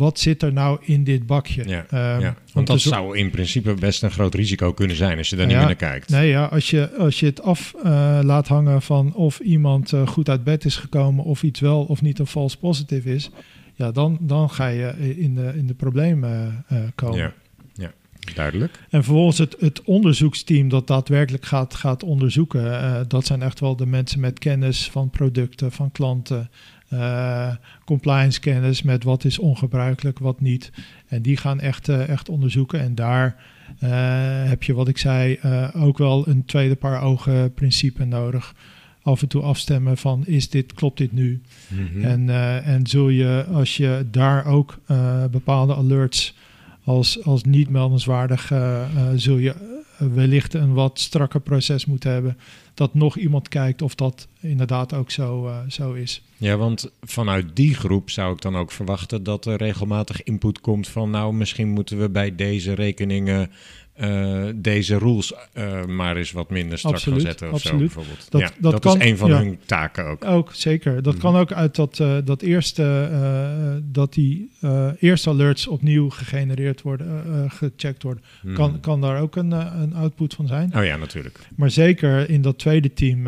wat zit er nou in dit bakje? Ja, Ehm, ja. Want dat zo- zou in principe best een groot risico kunnen zijn als je daar Ja, niet meer naar kijkt. Nee, ja, als je, als je het af eh, laat hangen van of iemand eh, goed uit bed is gekomen of iets wel of niet een false positive is, ja, dan, dan ga je in de, in de problemen eh, komen. Ja, ja, duidelijk. En vervolgens het, het onderzoeksteam dat daadwerkelijk gaat, gaat onderzoeken, eh, dat zijn echt wel de mensen met kennis van producten, van klanten, eh, compliance kennis met wat is ongebruikelijk, wat niet. En die gaan echt, eh, echt onderzoeken. En daar eh, heb je, wat ik zei, ook wel een tweede paar ogen principe nodig. Af en toe afstemmen van is dit, klopt dit nu? Mhm. En, en zul je, als je daar ook bepaalde alerts als, als niet meldenswaardig, zul je wellicht een wat strakker proces moeten hebben. Dat nog iemand kijkt of dat inderdaad ook zo, eh, zo is. Ja, want vanuit die groep zou ik dan ook verwachten dat er regelmatig input komt van nou, misschien moeten we bij deze rekeningen eh, deze rules eh, maar eens wat minder strak Absoluut, gaan zetten of absoluut. zo bijvoorbeeld. Dat- ja, dat dat, kan- is een van ja. hun taken ook. Ook zeker. Dat Mhm. kan ook uit dat, eh, dat eerste, dat die eerste alerts opnieuw gegenereerd worden, gecheckt worden. Mhm. Kan, kan daar ook een, een output van zijn. Oh ja, natuurlijk. Maar zeker in dat tweede team,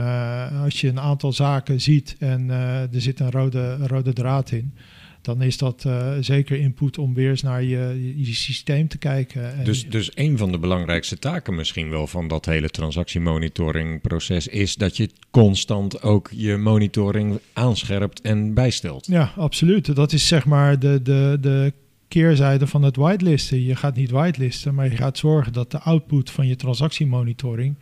als je een aantal zaken ziet en er zit een rode, rode draad in, dan is dat eh, zeker input om weer eens naar je, je, systeem te kijken. En Dus, dus een van de belangrijkste taken misschien wel van dat hele transactiemonitoringproces is dat je constant ook je monitoring aanscherpt en bijstelt. Ja, absoluut. Dat is zeg maar de, de, de keerzijde van het whitelisten. Je gaat niet whitelisten, maar je gaat zorgen dat de output van je transactiemonitoring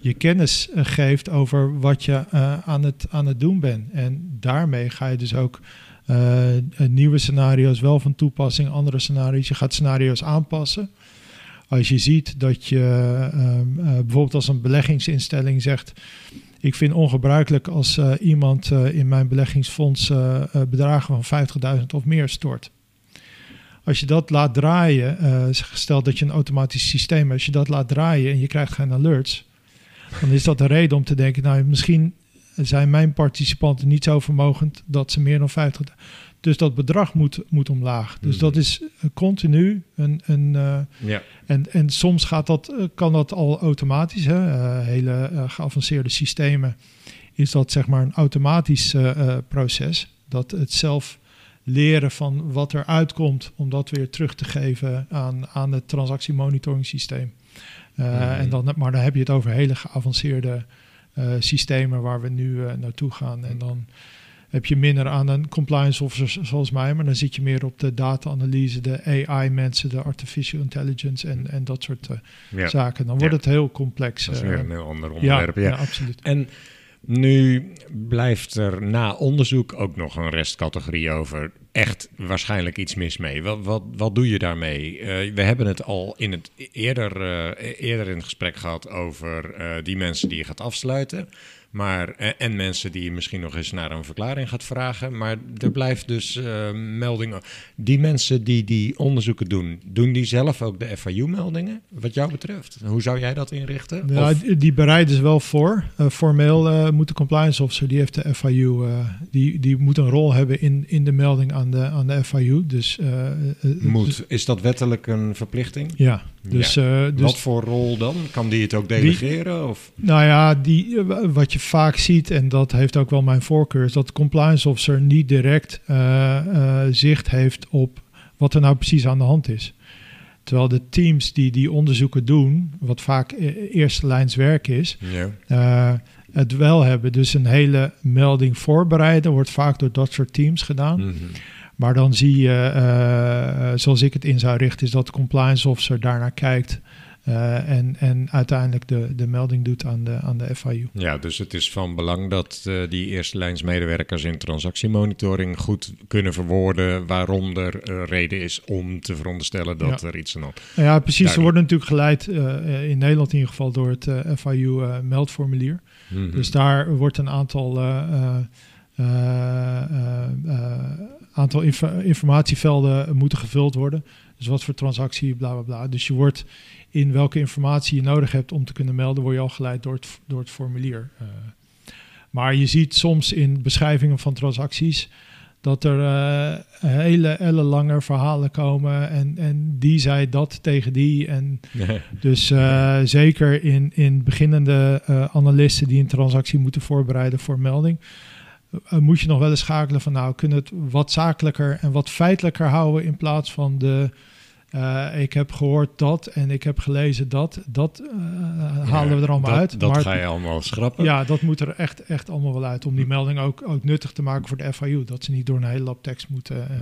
je kennis eh, geeft over wat je eh, aan, het, aan het doen bent. En daarmee ga je dus ook nieuwe scenario's wel van toepassing, andere scenario's. Je gaat scenario's aanpassen. Als je ziet dat je ehm, eh, bijvoorbeeld als een beleggingsinstelling zegt: Ik vind ongebruikelijk als eh, iemand eh, in mijn beleggingsfonds eh, eh, bedragen van 50.000 of meer stort. Als je dat laat draaien, eh, stel dat je een automatisch systeem hebt, als je dat laat draaien en je krijgt geen alerts, dan is dat een reden om te denken: Nou, misschien zijn mijn participanten niet zo vermogend dat ze meer dan 50. Dus dat bedrag moet, moet omlaag. Dus Mhm. dat is eh, continu een. een eh, Ja, en, en soms gaat dat, eh, kan dat al automatisch. Hè? Hele geavanceerde systemen is dat zeg maar een automatisch proces. Dat het zelf leren van wat er uitkomt, om dat weer terug te geven aan, aan het transactiemonitoring systeem. Mhm. en dan, maar dan heb je het over hele geavanceerde systemen waar we nu eh, naartoe gaan. En dan heb je minder aan een compliance officer zoals mij, maar dan zit je meer op de data-analyse, de AI-mensen, de artificial intelligence en, en dat soort eh, ja. zaken. Dan wordt Ja. het heel complex. dat is eh, weer een heel ander ja, onderwerp. Ja, ja, absoluut. En nu blijft er na onderzoek ook nog een restcategorie over. Echt waarschijnlijk iets mis mee. Wat, wat, wat doe je daarmee? Eh, we hebben het al in het eerder, eh, eerder in het gesprek gehad over eh, die mensen die je gaat afsluiten. Maar, eh, en mensen die je misschien nog eens naar een verklaring gaat vragen. Maar er blijft dus eh, meldingen. Die mensen die die onderzoeken doen, doen die zelf ook de FIU-meldingen? Wat jou betreft. Hoe zou jij dat inrichten? Ja, Of- die- bereiden ze wel voor. Eh, formeel moet de compliance officer, die heeft de FIU, die, die moet een rol hebben in, in de melding aan de, aan de FIU. Dus, eh, dus- Moet. Is dat wettelijk een verplichting? ja, dus, dus Wat voor rol dan? Kan die het ook delegeren? Of? Nou ja, die, wa- wat je vaak ziet, en dat heeft ook wel mijn voorkeur, is dat de compliance officer niet direct eh, eh, zicht heeft op wat er nou precies aan de hand is. Terwijl de teams die die onderzoeken doen, wat vaak eh, eerste lijns werk is, eh, het wel hebben. Dus een hele melding voorbereiden wordt vaak door dat soort teams gedaan. Mhm. Maar dan zie je, zoals ik het in zou richten, is dat de compliance officer daarnaar kijkt eh, en, en uiteindelijk de, de melding doet aan de, aan de FIU. ja, dus het is van belang dat eh, die eerste lijnsmedewerkers in transactiemonitoring goed kunnen verwoorden waarom er eh, reden is om te veronderstellen dat Ja. er iets aan Nou ja, precies. Ze worden natuurlijk geleid, in Nederland in ieder geval, door het FIU-meldformulier. Mhm. Dus daar wordt een aantal, aantal inf- informatievelden moeten gevuld worden. Dus wat voor transactie, bla bla bla. Dus je wordt in welke informatie je nodig hebt om te kunnen melden, word je al geleid door het, door het formulier. Eh, Maar je ziet soms in beschrijvingen van transacties dat er eh, hele ellenlange verhalen komen en, en die zei dat tegen die. En dus eh, zeker in, in beginnende analisten die een transactie moeten voorbereiden voor melding, moet je nog wel eens schakelen van nou, kunnen het wat zakelijker en wat feitelijker houden in plaats van de eh, ik heb gehoord dat en ik heb gelezen dat. Dat eh, halen we er allemaal dat, uit. Dat maar ga je allemaal schrappen. ja, dat moet er echt, echt allemaal wel uit om die melding ook, ook nuttig te maken voor de FIU. Dat ze niet door een hele lab tekst moeten. eh,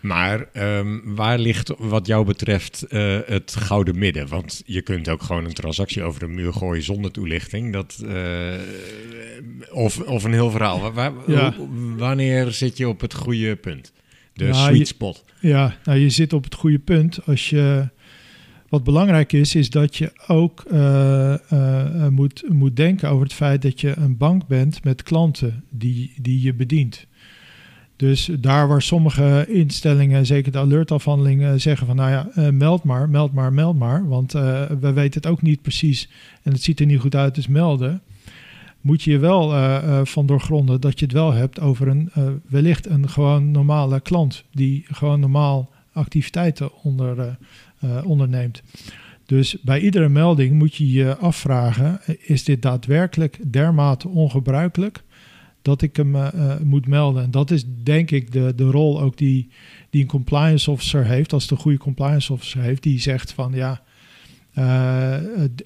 Maar ehm, waar ligt wat jou betreft het gouden midden? Want je kunt ook gewoon een transactie over de muur gooien zonder toelichting. Dat, of, of een heel verhaal. Waar- Ja. wanneer zit je op het goede punt? De Nou, sweet spot. Ja, nou je zit op het goede punt. Als je, wat belangrijk is, is dat je ook eh, eh, eh, moet, moet denken over het feit dat je een bank bent met klanten die, die je bedient. Dus daar waar sommige instellingen, zeker de alertafhandelingen, zeggen van nou ja, meld maar, meld maar, meld maar. Want eh, we weten het ook niet precies en het ziet er niet goed uit, dus melden. Moet je je wel eh, eh, van doorgronden dat je het wel hebt over een eh, wellicht een gewoon normale klant die gewoon normaal activiteiten onder, onderneemt. Dus bij iedere melding moet je je afvragen: is dit daadwerkelijk dermate ongebruikelijk dat ik hem moet melden? En dat is denk ik de, de rol ook die, die een compliance officer heeft, als de goede compliance officer heeft, die zegt van ja. Eh,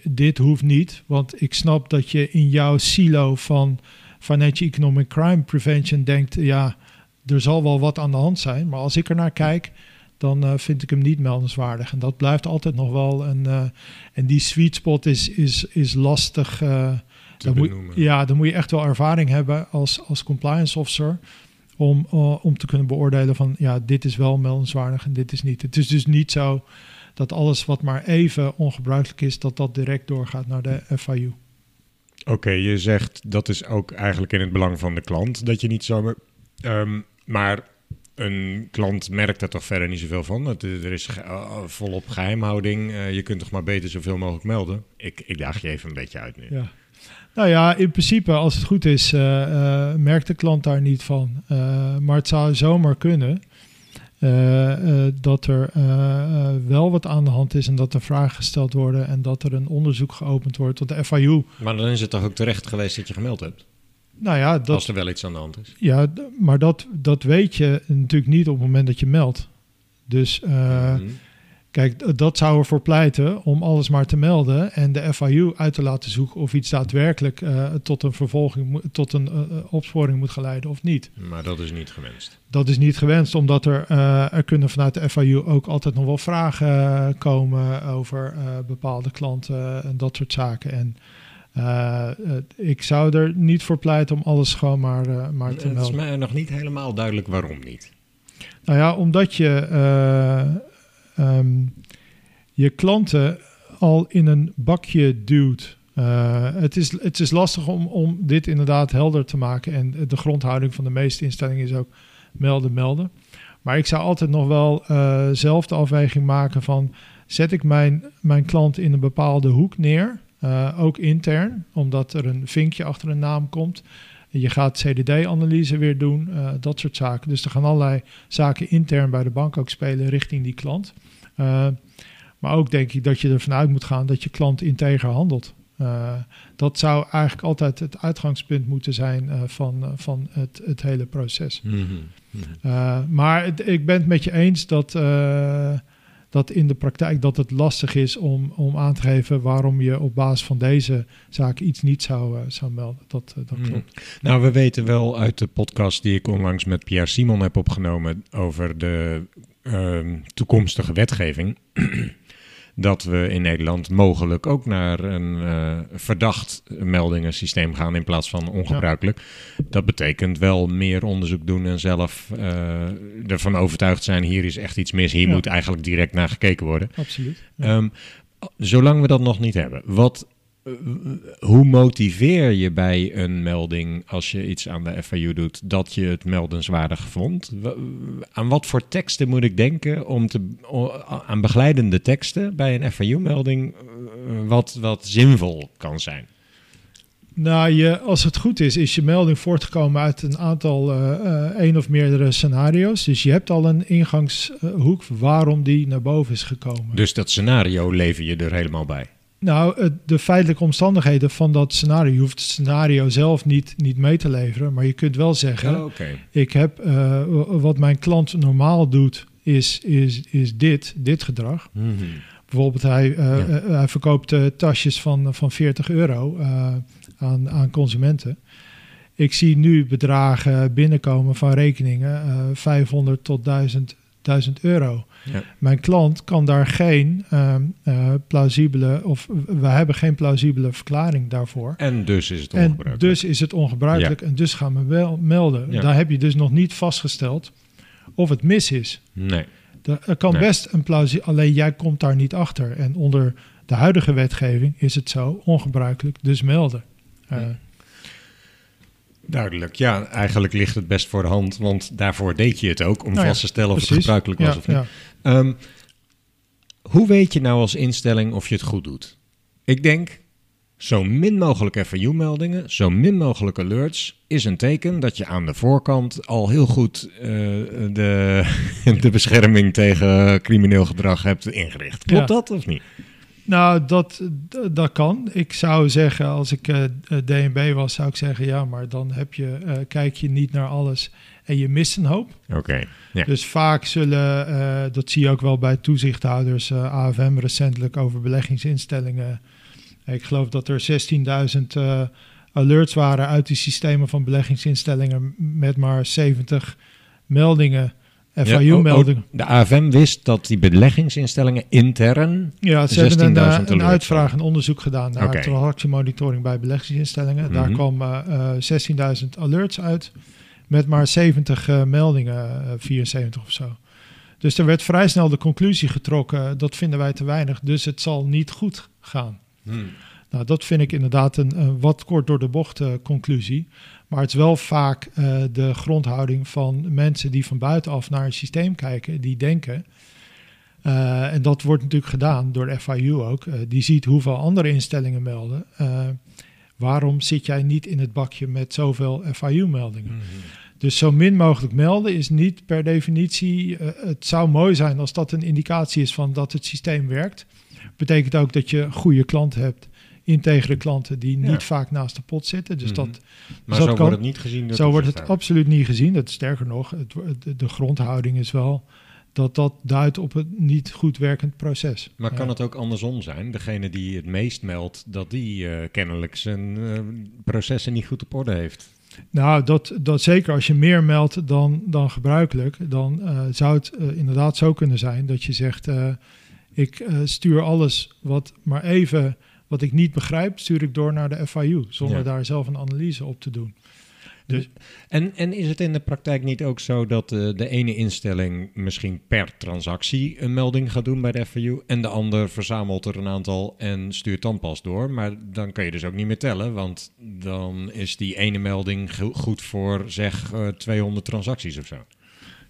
dit hoeft niet, want ik snap dat je in jouw silo van Financial Economic Crime Prevention denkt, ja, er zal wel wat aan de hand zijn. Maar als ik er naar kijk, dan eh, vind ik hem niet meldenswaardig. En dat blijft altijd nog wel een. eh, en die sweet spot is, is, is lastig. dan moet, ja, dan moet je echt wel ervaring hebben als, als compliance officer. Om, om te kunnen beoordelen van ja, dit is wel meldenswaardig en dit is niet. Het is dus niet zo dat alles wat maar even ongebruikelijk is, dat dat direct doorgaat naar de FIU. Oké, je zegt dat is ook eigenlijk in het belang van de klant dat je niet zomaar. Ehm, maar een klant merkt er toch verder niet zoveel van. Het, er is ge- eh, volop geheimhouding. Eh, je kunt toch maar beter zoveel mogelijk melden. Ik, ik daag je even een beetje uit nu. Ja. Nou ja, in principe, als het goed is, eh, merkt de klant daar niet van. Maar het zou zomaar kunnen dat er eh, eh, wel wat aan de hand is en dat er vragen gesteld worden en dat er een onderzoek geopend wordt tot de FIU. Maar dan is het toch ook terecht geweest dat je gemeld hebt. Nou ja, dat, Als er wel iets aan de hand is. ja maar dat, dat weet je natuurlijk niet op het moment dat je meldt. Dus eh, Mhm. Kijk, dat zou ervoor pleiten om alles maar te melden en de FIU uit te laten zoeken of iets daadwerkelijk eh, tot een vervolging, tot een eh, eh, opsporing moet gaan leiden of niet. Maar dat is niet gewenst. Dat is niet gewenst, omdat er, er kunnen vanuit de FIU ook altijd nog wel vragen komen over bepaalde klanten en dat soort zaken. En ik zou er niet voor pleiten om alles gewoon maar, maar te Het is melden. mij nog niet helemaal duidelijk waarom niet. Nou ja, omdat je ehm, je klanten al in een bakje duwt. Eh, het, is, het is lastig om, om dit inderdaad helder te maken. En de grondhouding van de meeste instellingen is ook melden, melden. Maar ik zou altijd nog wel eh, zelf de afweging maken van... zet ik mijn, mijn klant in een bepaalde hoek neer, eh, ook intern... omdat er een vinkje achter een naam komt... Je gaat CDD-analyse weer doen, eh, dat soort zaken. Dus er gaan allerlei zaken intern bij de bank ook spelen richting die klant. Eh, maar ook denk ik dat je ervan uit moet gaan dat je klant integer handelt. Eh, dat zou eigenlijk altijd het uitgangspunt moeten zijn van, van het, het hele proces. Eh, maar het- ik ben het met je eens dat, dat in de praktijk dat het lastig is om, om aan te geven waarom je op basis van deze zaak iets niet zou, eh, zou melden. Dat, eh, dat Mhm. klopt. Nou, we weten wel uit de podcast die ik onlangs met Pierre Simon heb opgenomen over de ehm, toekomstige wetgeving. dat we in Nederland mogelijk ook naar een eh, verdacht meldingensysteem gaan in plaats van ongebruikelijk. Dat betekent wel meer onderzoek doen en zelf eh, ervan overtuigd zijn: hier is echt iets mis, hier Ja. moet eigenlijk direct naar gekeken worden. Absoluut. Ja. Ehm, zolang we dat nog niet hebben, wat, hoe motiveer je bij een melding als je iets aan de FIU doet dat je het meldenswaardig vond? Aan wat voor teksten moet ik denken om te, aan begeleidende teksten bij een FIU-melding eh, wat, wat zinvol kan zijn? Nou, je, als het goed is, is je melding voortgekomen uit een aantal eh, één of meerdere scenario's. Dus je hebt al een ingangshoek waarom die naar boven is gekomen. Dus dat scenario lever je er helemaal bij. Nou, de feitelijke omstandigheden van dat scenario, je hoeft het scenario zelf niet, niet mee te leveren, maar je kunt wel zeggen, Oké. ik heb eh, wat mijn klant normaal doet, is, is, is dit, dit gedrag. Mhm. Bijvoorbeeld, hij, eh, Ja. eh, hij verkoopt tasjes van, van 40 euro aan, aan consumenten. Ik zie nu bedragen binnenkomen van rekeningen eh 500 tot 1000, 1000 euro. Ja. Mijn klant kan daar geen ehm, eh, plausibele, of we hebben geen plausibele verklaring daarvoor. En dus is het En ongebruikelijk. dus is het ongebruikelijk en dus gaan we wel melden. Ja. Daar heb je dus nog niet vastgesteld of het mis is. Nee. Er kan Nee. best een plausie, alleen jij komt daar niet achter. En onder de huidige wetgeving is het zo ongebruikelijk, dus melden. Eh. Duidelijk. Ja, eigenlijk ligt het best voor de hand, want daarvoor deed je het ook om Nou vast te stellen of het gebruikelijk was of niet. Ehm, hoe weet je nou als instelling of je het goed doet? Ik denk, zo min mogelijk FAU-meldingen, zo min mogelijk alerts is een teken dat je aan de voorkant al heel goed eh, de, de bescherming tegen crimineel gedrag hebt ingericht. Klopt Ja. dat of niet? Nou, dat, dat kan. Ik zou zeggen, als ik eh, DNB was, zou ik zeggen, ja, maar dan heb je, eh, kijk je niet naar alles en je mist een hoop. Oké. Dus vaak zullen, eh, dat zie je ook wel bij toezichthouders, eh, AFM recentelijk over beleggingsinstellingen. Ik geloof dat er 16.000 eh, alerts waren uit die systemen van beleggingsinstellingen met maar 70 meldingen, Ja, de AFM wist dat die beleggingsinstellingen intern. Ja, ze hebben een, 16.000 eh, een uitvraag en onderzoek gedaan naar Oké. transactiemonitoring bij beleggingsinstellingen. Daar Mhm. kwam eh, eh, 16.000 alerts uit met maar 70 eh, meldingen, eh, 74 of zo. Dus er werd vrij snel de conclusie getrokken, dat vinden wij te weinig, dus het zal niet goed gaan. Hmm. Nou, dat vind ik inderdaad een, een wat kort door de bocht eh, conclusie. Maar het is wel vaak eh, de grondhouding van mensen die van buitenaf naar een systeem kijken, die denken. eh, en dat wordt natuurlijk gedaan door de FIU ook. die ziet hoeveel andere instellingen melden. Waarom zit jij niet in het bakje met zoveel FIU-meldingen? Dus zo min mogelijk melden is niet per definitie. het zou mooi zijn als dat een indicatie is van dat het systeem werkt. Betekent ook dat je goede klanten hebt, integere klanten die niet Ja. vaak naast de pot zitten. Dus Mhm. dat, Maar dat zo kan- wordt het niet gezien. zo wordt het absoluut niet gezien. Dat sterker nog, het, de, de grondhouding is wel dat dat duidt op een niet goed werkend proces. Maar kan Ja. het ook andersom zijn? Degene die het meest meldt, dat die eh, kennelijk zijn eh, processen niet goed op orde heeft. Nou, dat, dat zeker als je meer meldt dan, dan gebruikelijk, dan eh, zou het inderdaad zo kunnen zijn dat je zegt: ik stuur alles wat maar even wat ik niet begrijp, stuur ik door naar de FIU, zonder Ja. daar zelf een analyse op te doen. Dus En, en is het in de praktijk niet ook zo dat eh, de ene instelling misschien per transactie een melding gaat doen bij de FAU en de ander verzamelt er een aantal en stuurt dan pas door? Maar dan kan je dus ook niet meer tellen, want dan is die ene melding go- goed voor zeg eh, 200 transacties of zo.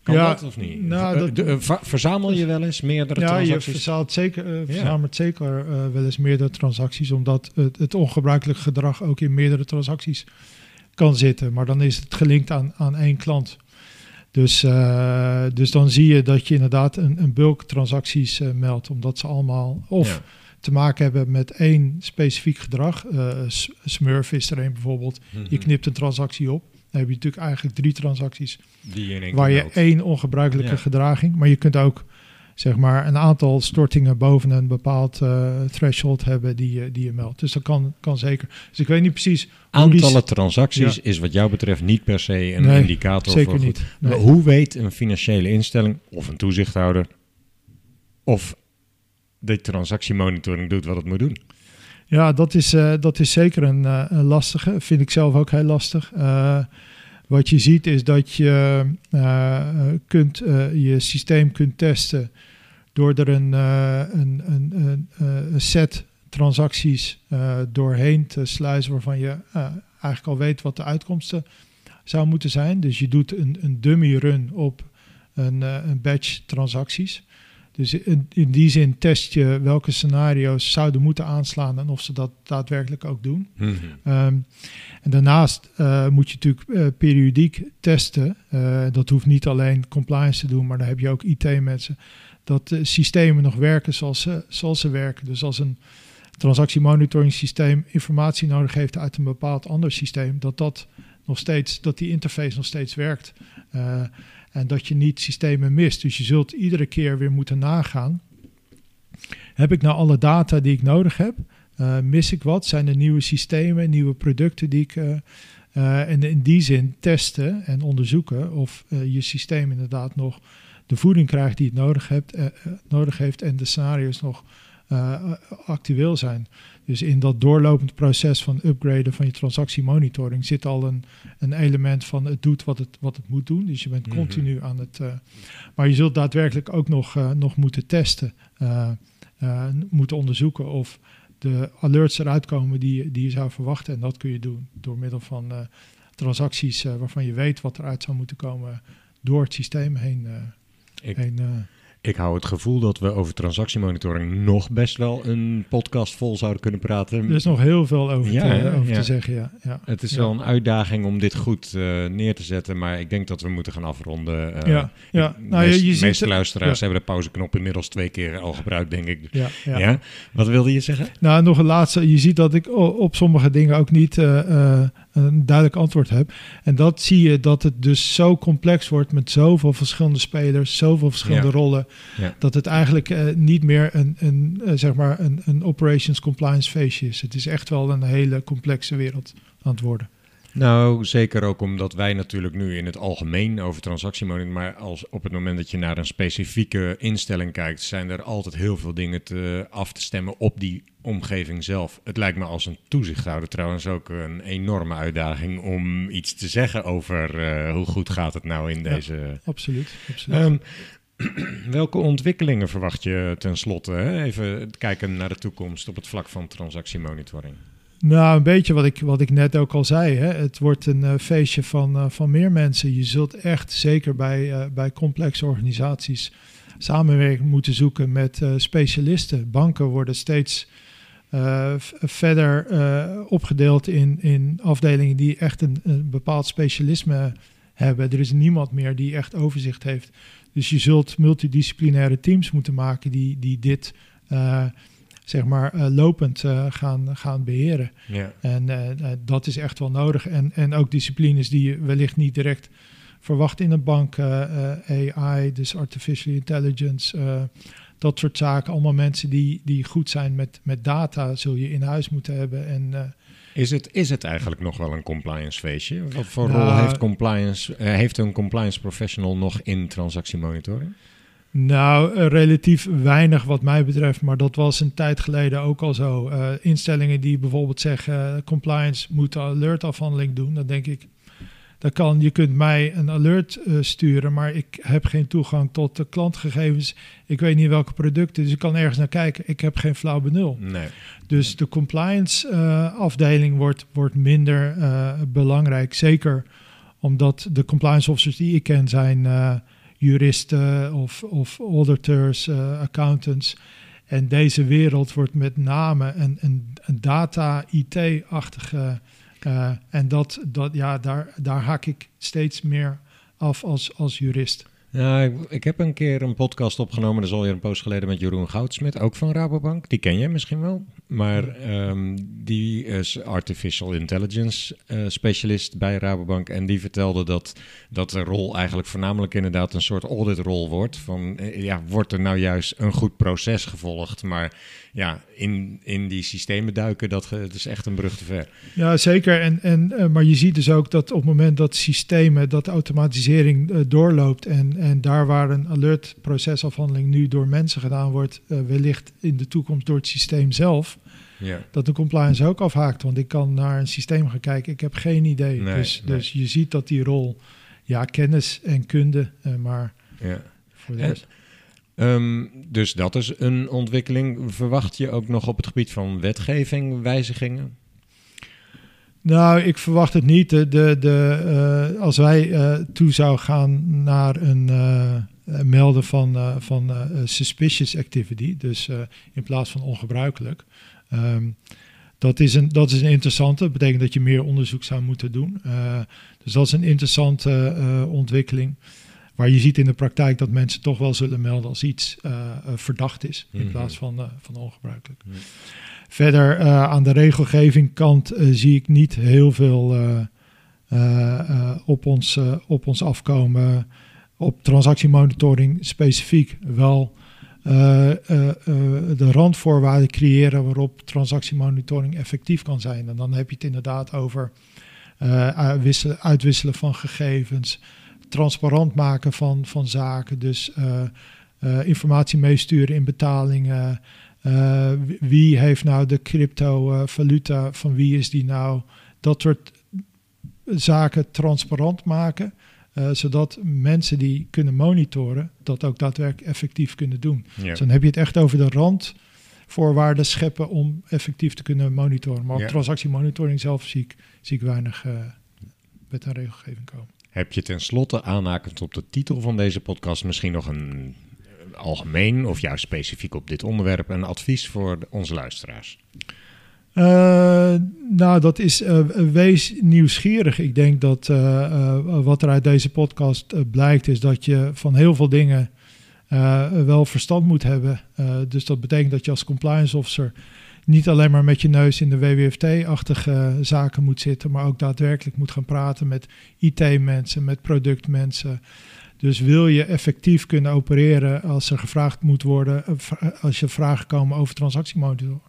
Kan Ja, dat of niet? nou, dat- de- eh, verzamel je wel eens meerdere ja, je transacties? verzamelt zeker, eh, verzamelt zeker eh, wel eens meerdere transacties, omdat het, het ongebruikelijk gedrag ook in meerdere transacties kan zitten. Maar dan is het gelinkt aan, aan één klant. Dus, dus dan zie je dat je inderdaad een, een bulk transacties meldt, omdat ze allemaal of Ja. te maken hebben met één specifiek gedrag. Smurf is er een bijvoorbeeld. Je Mhm. knipt een transactie op. Dan heb je natuurlijk eigenlijk drie transacties Die in één waar je meldt. één ongebruikelijke Ja. gedraging, maar je kunt ook zeg maar een aantal stortingen boven een bepaald eh, threshold hebben die je, die je meldt. Dus dat kan, kan zeker. Dus ik weet niet precies die- Aantallen transacties Ja. is wat jou betreft niet per se een Nee, indicator zeker voor niet. Nee. Maar Hoe weet een financiële instelling of een toezichthouder of de transactiemonitoring doet wat het moet doen? Ja, dat is, eh, dat is zeker een, eh, een lastige. Vind ik zelf ook heel lastig. Eh, wat je ziet is dat je kunt, je systeem kunt testen door er een, een, een, een, set transacties doorheen te sluizen waarvan je eigenlijk al weet wat de uitkomsten zou moeten zijn. Dus je doet een, een dummy run op een, een batch transacties. Dus in, in die zin test je welke scenario's zouden moeten aanslaan en of ze dat daadwerkelijk ook doen. Mhm. Ehm, en daarnaast eh, moet je natuurlijk eh, periodiek testen. Eh, dat hoeft niet alleen compliance te doen, maar dan heb je ook IT-mensen. Dat de systemen nog werken zoals ze, zoals ze werken. Dus als een transactiemonitoring systeem informatie nodig heeft uit een bepaald ander systeem, dat dat nog steeds, dat die interface nog steeds werkt. En dat je niet systemen mist. Dus je zult iedere keer weer moeten nagaan. Heb ik nou alle data die ik nodig heb? Eh, mis ik wat? Zijn er nieuwe systemen, nieuwe producten die ik. eh, eh, en in die zin testen en onderzoeken of je systeem inderdaad nog de voeding krijgt die het nodig, hebt, nodig heeft en de scenario's nog actueel zijn. Dus in dat doorlopend proces van upgraden van je transactiemonitoring zit al een, een element van het doet wat het, wat het moet doen. Dus je bent Mhm. continu aan het. eh, maar je zult daadwerkelijk ook nog, eh, nog moeten testen, eh, moeten onderzoeken of de alerts eruit komen die, je- die je zou verwachten. En dat kun je doen door middel van transacties waarvan je weet wat eruit zou moeten komen door het systeem heen. Ik- heen. Ik hou het gevoel dat we over transactiemonitoring nog best wel een podcast vol zouden kunnen praten. er is nog heel veel over, Ja, te, hè? over Ja. te zeggen. Ja, ja. Het is wel een uitdaging om dit goed eh, neer te zetten, maar ik denk dat we moeten gaan afronden. Eh, Ja, ja. De Nou, je- meest- je ziet- meeste luisteraars hebben de pauzeknop inmiddels twee keer al gebruikt, denk ik. Ja. Wat wilde je zeggen? Nou, nog een laatste. Je ziet dat ik op sommige dingen ook niet eh, een duidelijk antwoord heb. En dat zie je dat het dus zo complex wordt met zoveel verschillende spelers, zoveel verschillende Ja. rollen, Ja. dat het eigenlijk eh, niet meer een, een, eh, zeg maar een, een operations compliance feestje is. Het is echt wel een hele complexe wereld aan het worden. Nou, zeker ook omdat wij natuurlijk nu in het algemeen over transactiemonitoring, maar als op het moment dat je naar een specifieke instelling kijkt, zijn er altijd heel veel dingen te, af te stemmen op die omgeving zelf. Het lijkt me als een toezichthouder trouwens ook een enorme uitdaging om iets te zeggen over eh, hoe goed gaat het nou in Ja. deze... Absoluut. absoluut. Ehm, welke ontwikkelingen verwacht je tenslotte? Hè? Even kijken naar de toekomst op het vlak van transactiemonitoring. Nou, een beetje wat ik, wat ik net ook al zei. Hè. Het wordt een eh, feestje van, eh, van meer mensen. Je zult echt, zeker bij, eh, bij complexe organisaties, samenwerking moeten zoeken met specialisten. Banken worden steeds verder opgedeeld in, in afdelingen die echt een, een bepaald specialisme hebben. Er is niemand meer die echt overzicht heeft. Dus je zult multidisciplinaire teams moeten maken die, die dit zeg maar eh, lopend eh, gaan, gaan beheren. Ja. En eh, dat is echt wel nodig. En, en ook disciplines die je wellicht niet direct verwacht in een bank. AI, dus artificial intelligence, dat soort zaken. Allemaal mensen die, die goed zijn met, met data zul je in huis moeten hebben. En Is het, is het eigenlijk nog wel een compliance feestje? Wat voor Nou, rol heeft, compliance, heeft een compliance professional nog in transactiemonitoring? Nou, relatief weinig wat mij betreft, maar dat was een tijd geleden ook al zo. Eh, instellingen die bijvoorbeeld zeggen eh, compliance moet de alertafhandeling doen, dan denk ik, dat kan. Je kunt mij een alert eh, sturen, maar ik heb geen toegang tot de klantgegevens. Ik weet niet welke producten, dus ik kan ergens naar kijken. Ik heb geen flauw benul. Nee. Dus de compliance afdeling wordt, wordt minder belangrijk. Zeker omdat de compliance officers die ik ken zijn juristen of, of auditors, eh, accountants. En deze wereld wordt met name een, een, een data-IT-achtige. eh, en dat, dat, ja, daar, daar haak ik steeds meer af als, als jurist. Ja, ik, heb een keer een podcast opgenomen, dat is alweer een poos geleden, met Jeroen Goudsmit, ook van Rabobank. Die ken je misschien wel. Maar ehm, die is artificial intelligence eh, specialist bij Rabobank. En die vertelde dat, dat de rol eigenlijk voornamelijk inderdaad een soort auditrol wordt. Van, eh, ja, wordt er nou juist een goed proces gevolgd? Maar ja, in, in die systemen duiken, dat, dat is echt een brug te ver. Ja, zeker. En, en, eh, maar je ziet dus ook dat op het moment dat systemen, dat automatisering doorloopt en, en daar waar een alert procesafhandeling nu door mensen gedaan wordt, eh, wellicht in de toekomst door het systeem zelf, Ja. dat de compliance ook afhaakt. Want ik kan naar een systeem gaan kijken, ik heb geen idee. Nee, dus, nee. dus je ziet dat die rol, ja, kennis en kunde, eh, maar ja. voor de rest. Ehm, dus dat is een ontwikkeling. Verwacht je ook nog op het gebied van wetgeving wijzigingen? Nou, ik verwacht het niet. De, de, de, eh, als wij eh, toe zou gaan naar een, eh, melden van, van suspicious activity, dus in plaats van ongebruikelijk. Ehm, dat, is een, dat is een interessante. Dat betekent dat je meer onderzoek zou moeten doen. Dus dat is een interessante ontwikkeling. Waar je ziet in de praktijk dat mensen toch wel zullen melden als iets verdacht is, in Mhm. plaats van, van ongebruikelijk. Mhm. Verder eh, aan de regelgeving kant eh, zie ik niet heel veel eh, op, ons, op ons afkomen. Op transactiemonitoring specifiek wel de randvoorwaarden creëren waarop transactiemonitoring effectief kan zijn. En dan heb je het inderdaad over uitwisselen, uitwisselen van gegevens, transparant maken van, van zaken, dus informatie meesturen in betalingen. Eh, wie- heeft nou de cryptovaluta, van wie is die nou? Dat soort zaken transparant maken. eh, zodat mensen die kunnen monitoren, dat ook daadwerkelijk effectief kunnen doen. Ja. Dus dan heb je het echt over de randvoorwaarden scheppen om effectief te kunnen monitoren. Maar op Ja. transactiemonitoring zelf zie ik, zie ik weinig eh wet en regelgeving komen. Heb je tenslotte, aanhakend op de titel van deze podcast, misschien nog een eh, algemeen of juist specifiek op dit onderwerp een advies voor onze luisteraars? Eh, nou, dat is eh, wees nieuwsgierig. Ik denk dat eh, wat er uit deze podcast blijkt, is dat je van heel veel dingen wel verstand moet hebben. Dus dat betekent dat je als compliance officer niet alleen maar met je neus in de WWFT-achtige zaken moet zitten, maar ook daadwerkelijk moet gaan praten met IT-mensen, met productmensen. Dus wil je effectief kunnen opereren als er gevraagd moet worden, eh, v- als je vragen komen over transactiemonitoring,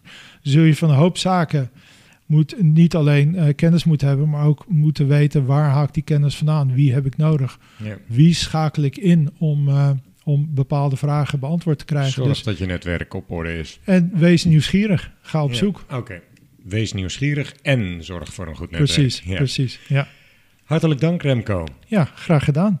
zul je van een hoop zaken moet niet alleen eh, kennis moeten hebben, maar ook moeten weten waar haak die kennis vandaan, wie heb ik nodig, Ja. wie schakel ik in om, eh, om bepaalde vragen beantwoord te krijgen. Zorg Dus, dat je netwerk op orde is. en wees nieuwsgierig, ga op Ja, zoek. Oké. Wees nieuwsgierig en zorg voor een goed netwerk. Precies, Ja. precies. Ja. Hartelijk dank Remco. ja, graag gedaan.